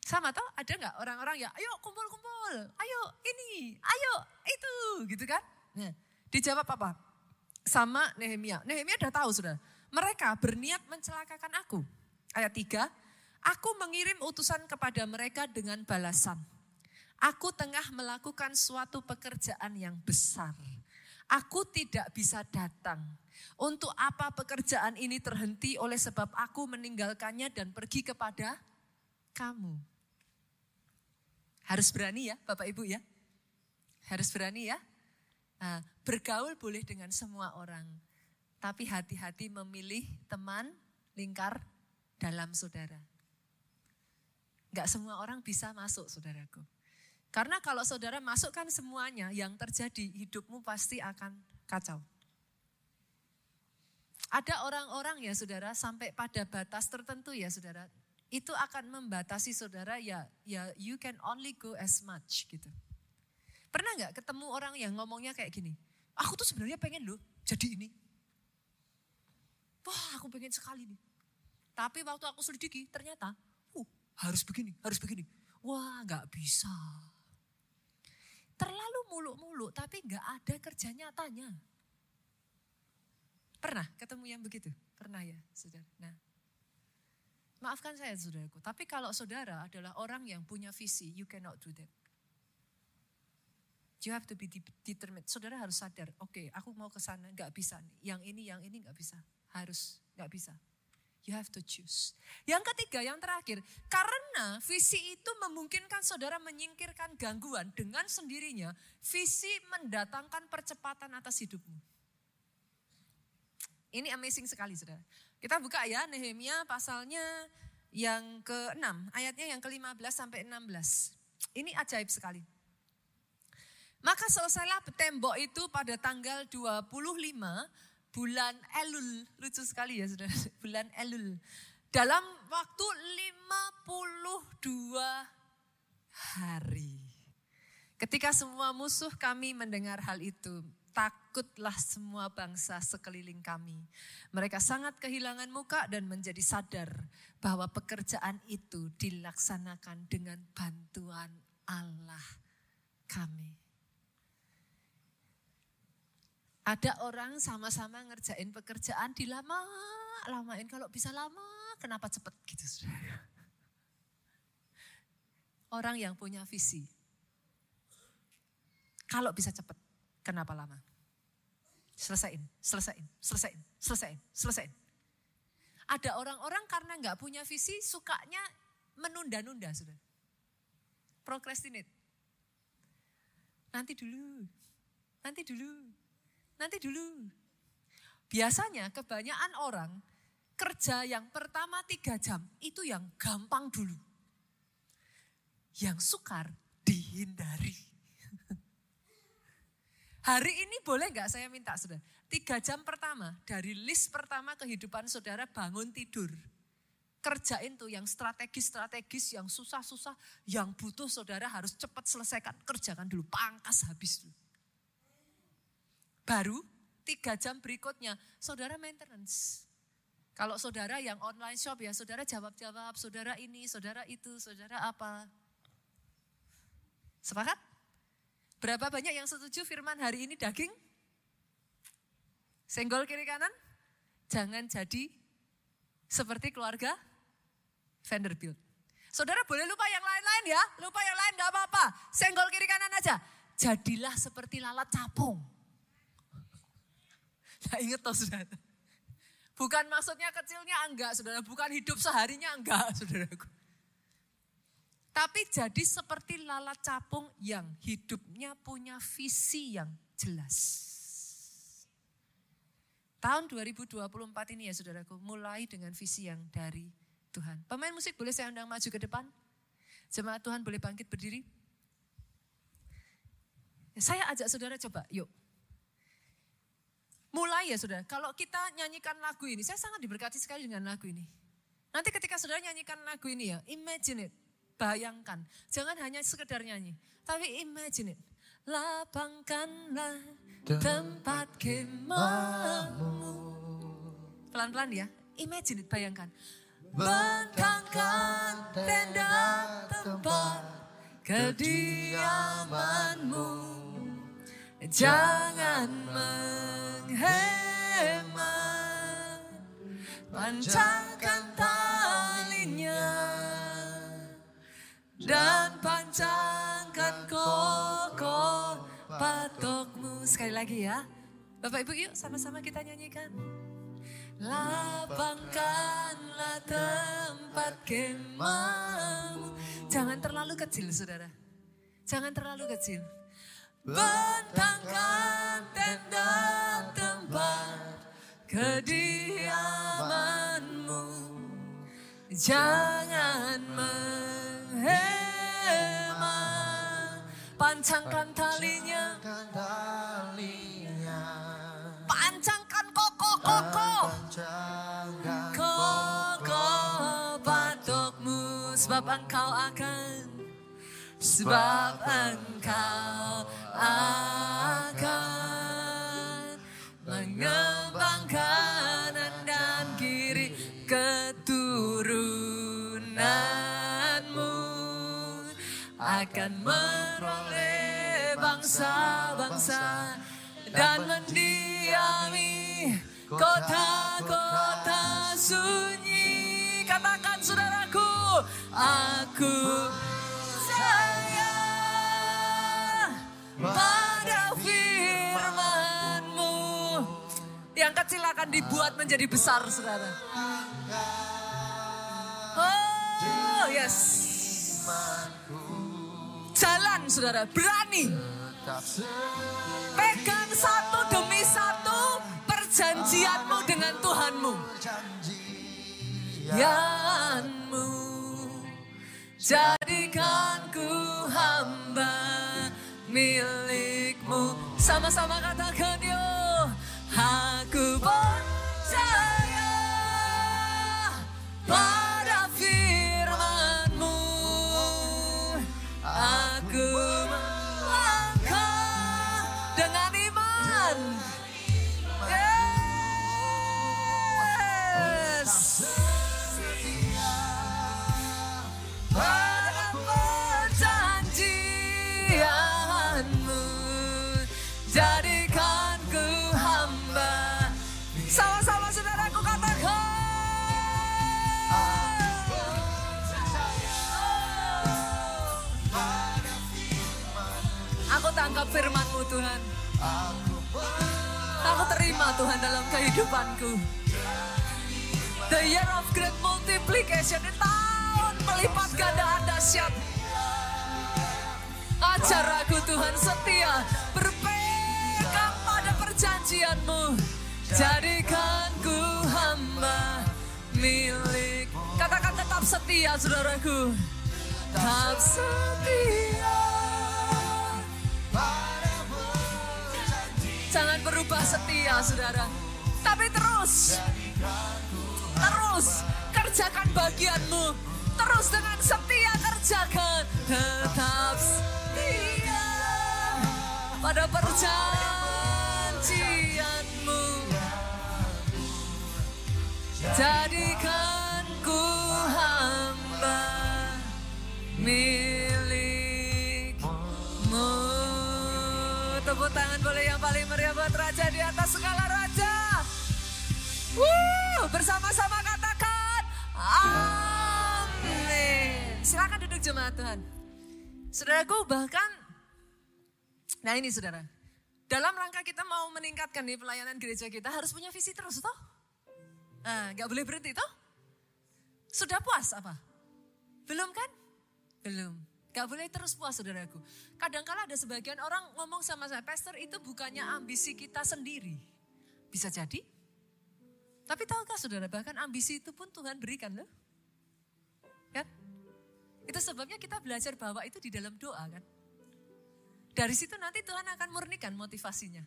Sama toh ada nggak orang-orang ya, ayo kumpul-kumpul, ayo ini, ayo itu, gitu kan? Nah, dijawab apa? Sama Nehemia. Nehemia udah tahu sudah. Mereka berniat mencelakakan aku. Ayat 3, aku mengirim utusan kepada mereka dengan balasan. Aku tengah melakukan suatu pekerjaan yang besar. Aku tidak bisa datang untuk apa pekerjaan ini terhenti oleh sebab aku meninggalkannya dan pergi kepada kamu. Harus berani ya Bapak Ibu ya. Harus berani ya. Nah, bergaul boleh dengan semua orang. Tapi hati-hati memilih teman lingkar dalam saudara. Gak semua orang bisa masuk saudaraku. Karena kalau saudara masukkan semuanya yang terjadi hidupmu pasti akan kacau. Ada orang-orang ya saudara sampai pada batas tertentu ya saudara. Itu akan membatasi saudara ya ya you can only go as much gitu. Pernah nggak ketemu orang yang ngomongnya kayak gini? Aku tuh sebenarnya pengen loh jadi ini. Wah aku pengen sekali nih. Tapi waktu aku selidiki ternyata uh, harus begini, harus begini. Wah nggak bisa. Terlalu muluk-muluk tapi nggak ada kerja nyatanya. Pernah ketemu yang begitu? Pernah ya, saudara? Nah, maafkan saya saudaraku. Tapi kalau saudara adalah orang yang punya visi, you cannot do that. You have to be determined. Saudara harus sadar, oke okay, aku mau ke sana, nggak bisa. Yang ini, yang ini nggak bisa. Harus, nggak bisa. You have to choose. Yang ketiga, yang terakhir, karena visi itu memungkinkan saudara menyingkirkan gangguan dengan sendirinya, visi mendatangkan percepatan atas hidupmu. Ini amazing sekali saudara. Kita buka ya Nehemia pasalnya yang ke-6, ayatnya yang ke-15 sampai 16. Ini ajaib sekali. Maka selesailah tembok itu pada tanggal 25 bulan Elul. Lucu sekali ya saudara, bulan Elul. Dalam waktu 52 hari. Ketika semua musuh kami mendengar hal itu, takutlah semua bangsa sekeliling kami. Mereka sangat kehilangan muka dan menjadi sadar bahwa pekerjaan itu dilaksanakan dengan bantuan Allah kami. Ada orang sama-sama ngerjain pekerjaan di lama, lamain kalau bisa lama, kenapa cepet gitu Orang yang punya visi. Kalau bisa cepet, kenapa lama? Selesain, selesain, selesain, selesain, selesain. Ada orang-orang karena nggak punya visi, sukanya menunda-nunda, sudah. Procrastinate. Nanti dulu, nanti dulu, nanti dulu. Biasanya kebanyakan orang kerja yang pertama tiga jam itu yang gampang dulu. Yang sukar dihindari. Hari ini boleh nggak saya minta saudara? Tiga jam pertama dari list pertama kehidupan saudara bangun tidur. Kerjain tuh yang strategis-strategis, yang susah-susah, yang butuh saudara harus cepat selesaikan. Kerjakan dulu, pangkas habis dulu. Baru tiga jam berikutnya, saudara maintenance. Kalau saudara yang online shop ya, saudara jawab-jawab, saudara ini, saudara itu, saudara apa. Sepakat? Berapa banyak yang setuju firman hari ini daging? Senggol kiri kanan? Jangan jadi seperti keluarga Vanderbilt. Saudara boleh lupa yang lain-lain ya, lupa yang lain gak apa-apa. Senggol kiri kanan aja. Jadilah seperti lalat capung. Nah inget toh saudara. Bukan maksudnya kecilnya enggak saudara, bukan hidup seharinya enggak saudaraku. Tapi jadi seperti lalat capung yang hidupnya punya visi yang jelas. Tahun 2024 ini ya saudaraku, mulai dengan visi yang dari Tuhan. Pemain musik boleh saya undang maju ke depan? Jemaat Tuhan boleh bangkit berdiri? Saya ajak saudara coba, yuk. Mulai ya saudara, kalau kita nyanyikan lagu ini, saya sangat diberkati sekali dengan lagu ini. Nanti ketika saudara nyanyikan lagu ini ya, imagine it, bayangkan. Jangan hanya sekedar nyanyi, tapi imagine it. Lapangkanlah tempat kemahmu. Pelan-pelan ya, imagine it, bayangkan bentangkan tenda tempat kediamanmu. Jangan menghemat, pancangkan talinya dan pancangkan kokoh patokmu. Sekali lagi ya, Bapak Ibu yuk sama-sama kita nyanyikan. Lapangkanlah tempat kemahmu. Jangan terlalu kecil saudara. Jangan terlalu kecil. Bentangkan tenda tempat kediamanmu. Jangan menghemat. Pancangkan talinya. Pancangkan kokoh-kokoh. Kokoh patokmu. Sebab engkau akan. Sebab engkau akan mengembang kanan dan kiri keturunanmu akan meroleh bangsa-bangsa dan mendiami kota-kota sunyi. Katakan saudaraku, aku pada firmanmu. Yang kecil akan dibuat menjadi besar, saudara. Oh, yes. Jalan, saudara, berani. Pegang satu demi satu perjanjianmu dengan Tuhanmu. Yanmu, jadikan ku hamba milikmu. Sama-sama katakan yo, aku percaya terima Tuhan dalam kehidupanku. The year of great multiplication. Tahun melipat gandaan dahsyat. Ajar aku Tuhan setia. Berpegang pada perjanjianmu. Jadikan ku hamba milik. Katakan tetap setia saudaraku. Tetap setia. Jangan berubah setia saudara. Tapi terus. Terus kerjakan bagianmu. Terus dengan setia kerjakan. Tetap setia pada perjanjianmu. Jadikan ku hamba milikmu. Tepuk tangan boleh yang paling meriah buat Raja di atas segala Raja. Wuh, bersama-sama katakan amin. Silakan duduk jemaat Tuhan. Saudaraku bahkan, nah ini saudara. Dalam rangka kita mau meningkatkan nih pelayanan gereja kita harus punya visi terus toh. Nah, gak boleh berhenti toh. Sudah puas apa? Belum kan? Belum. Gak boleh terus puas saudaraku. Kadangkala ada sebagian orang ngomong sama saya, Pastor itu bukannya ambisi kita sendiri. Bisa jadi. Tapi tahukah saudara, bahkan ambisi itu pun Tuhan berikan loh. Kan? Itu sebabnya kita belajar bahwa itu di dalam doa kan. Dari situ nanti Tuhan akan murnikan motivasinya.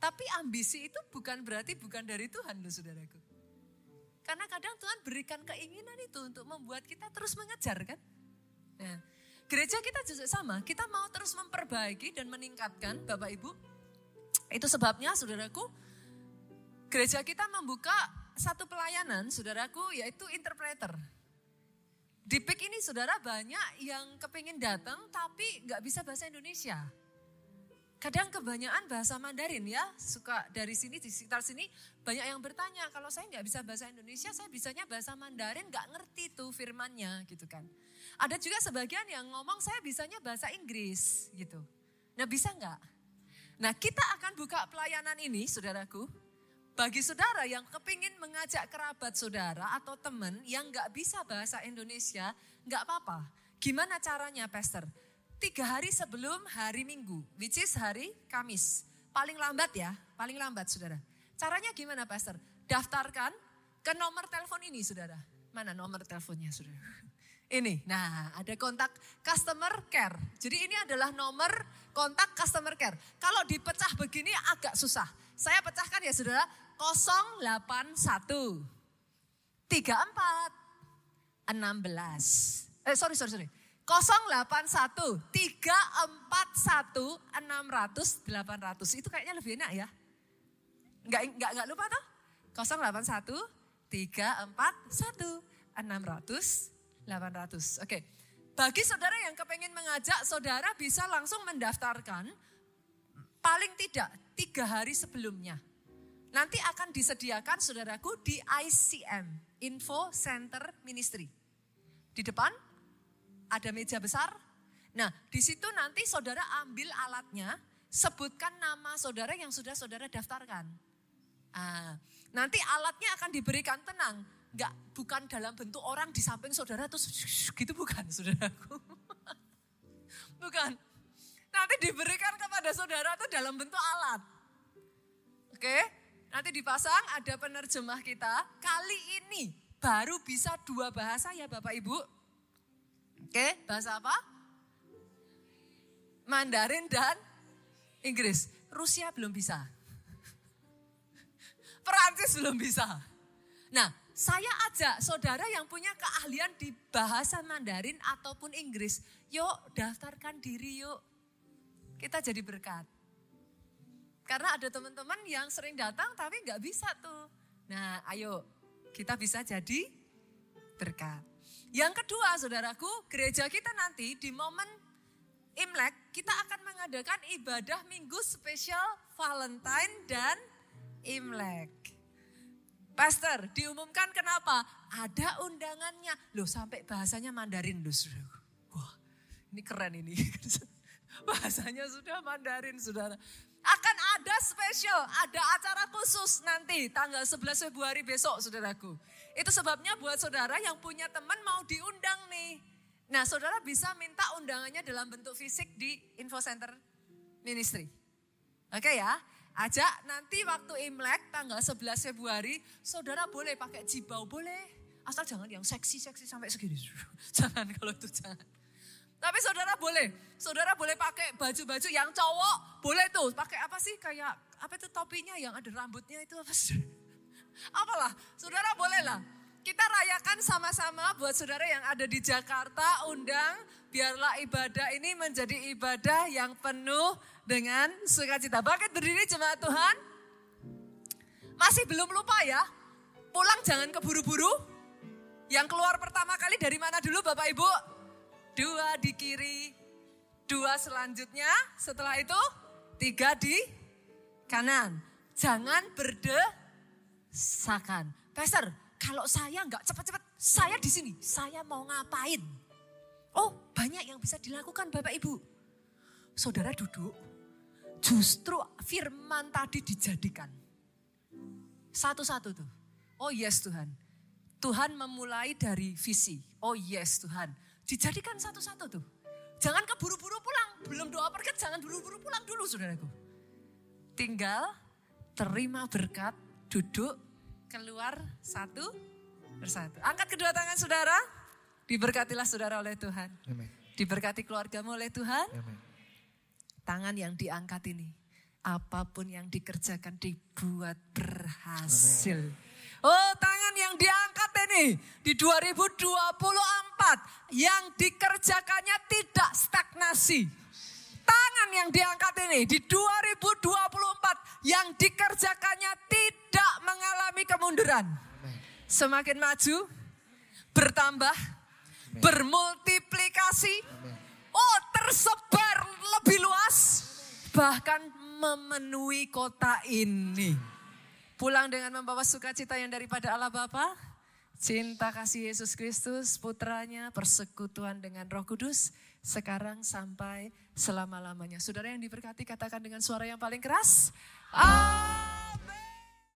Tapi ambisi itu bukan berarti bukan dari Tuhan loh saudaraku. Karena kadang Tuhan berikan keinginan itu untuk membuat kita terus mengejar kan. Nah, gereja kita juga sama, kita mau terus memperbaiki dan meningkatkan Bapak Ibu. Itu sebabnya saudaraku, gereja kita membuka satu pelayanan saudaraku yaitu interpreter. Di PIK ini saudara banyak yang kepingin datang tapi nggak bisa bahasa Indonesia. Kadang kebanyakan bahasa Mandarin ya, suka dari sini di sekitar sini banyak yang bertanya kalau saya nggak bisa bahasa Indonesia, saya bisanya bahasa Mandarin nggak ngerti tuh firmannya gitu kan. Ada juga sebagian yang ngomong saya bisanya bahasa Inggris gitu. Nah bisa nggak? Nah kita akan buka pelayanan ini saudaraku. Bagi saudara yang kepingin mengajak kerabat saudara atau teman yang nggak bisa bahasa Indonesia, nggak apa-apa. Gimana caranya Pastor? Tiga hari sebelum hari Minggu, which is hari Kamis. Paling lambat ya, paling lambat saudara. Caranya gimana Pastor? Daftarkan ke nomor telepon ini saudara. Mana nomor teleponnya saudara? Ini, nah ada kontak customer care. Jadi ini adalah nomor kontak customer care. Kalau dipecah begini agak susah. Saya pecahkan ya saudara, 081 34 16. Eh sorry sorry sorry. 081 341 600 800. Itu kayaknya lebih enak ya. Enggak enggak enggak lupa toh? 081 341 600 800. Oke. Bagi saudara yang kepengen mengajak, saudara bisa langsung mendaftarkan paling tidak tiga hari sebelumnya. Nanti akan disediakan saudaraku di ICM, Info Center Ministry. Di depan ada meja besar. Nah, di situ nanti saudara ambil alatnya, sebutkan nama saudara yang sudah saudara daftarkan. Ah, nanti alatnya akan diberikan tenang, nggak bukan dalam bentuk orang di samping saudara terus gitu bukan saudaraku. bukan. Nanti diberikan kepada saudara itu dalam bentuk alat. Oke, nanti dipasang ada penerjemah kita. Kali ini baru bisa dua bahasa ya Bapak Ibu. Oke, bahasa apa? Mandarin dan Inggris. Rusia belum bisa. Perancis belum bisa. Nah, saya ajak saudara yang punya keahlian di bahasa Mandarin ataupun Inggris, yuk daftarkan diri yuk. Kita jadi berkat. Karena ada teman-teman yang sering datang tapi nggak bisa tuh. Nah ayo kita bisa jadi berkat. Yang kedua saudaraku, gereja kita nanti di momen Imlek kita akan mengadakan ibadah minggu spesial Valentine dan Imlek. Pastor, diumumkan kenapa? Ada undangannya. Loh sampai bahasanya Mandarin loh. Wah ini keren ini. Bahasanya sudah Mandarin, saudara. Akan ada spesial, ada acara khusus nanti tanggal 11 Februari besok, saudaraku. Itu sebabnya buat saudara yang punya teman mau diundang nih. Nah, saudara bisa minta undangannya dalam bentuk fisik di info center ministry. Oke ya, ajak nanti waktu Imlek tanggal 11 Februari, saudara boleh pakai jibau, boleh. Asal jangan yang seksi-seksi sampai segini. jangan kalau itu jangan. Tapi saudara boleh, saudara boleh pakai baju-baju yang cowok, boleh tuh. Pakai apa sih kayak apa itu topinya yang ada rambutnya itu apa sih? Apalah, saudara boleh lah. Kita rayakan sama-sama buat saudara yang ada di Jakarta, undang biarlah ibadah ini menjadi ibadah yang penuh dengan sukacita. Bangkit berdiri jemaat Tuhan. Masih belum lupa ya, pulang jangan keburu-buru. Yang keluar pertama kali dari mana dulu Bapak Ibu? Dua di kiri, dua selanjutnya, setelah itu tiga di kanan. Jangan berdesakan. Pastor, kalau saya nggak cepat-cepat, saya di sini, saya mau ngapain? Oh, banyak yang bisa dilakukan Bapak Ibu. Saudara duduk, justru firman tadi dijadikan. Satu-satu tuh. Oh yes Tuhan, Tuhan memulai dari visi. Oh yes Tuhan. Dijadikan satu-satu tuh. Jangan keburu-buru pulang. Belum doa pergi, jangan buru-buru pulang dulu saudaraku. Tinggal terima berkat, duduk, keluar satu persatu. Angkat kedua tangan saudara. Diberkatilah saudara oleh Tuhan. Amen. Diberkati keluargamu oleh Tuhan. Amen. Tangan yang diangkat ini. Apa pun yang dikerjakan dibuat berhasil. Amen. Oh tangan yang diangkat ini di 2024 yang dikerjakannya tidak stagnasi. Tangan yang diangkat ini di 2024 yang dikerjakannya tidak mengalami kemunduran. Semakin maju, bertambah, bermultiplikasi, oh tersebar lebih luas, bahkan memenuhi kota ini. Pulang dengan membawa sukacita yang daripada Allah Bapa, cinta kasih Yesus Kristus, putranya, persekutuan dengan roh kudus, sekarang sampai selama-lamanya. Saudara yang diberkati katakan dengan suara yang paling keras, Amin.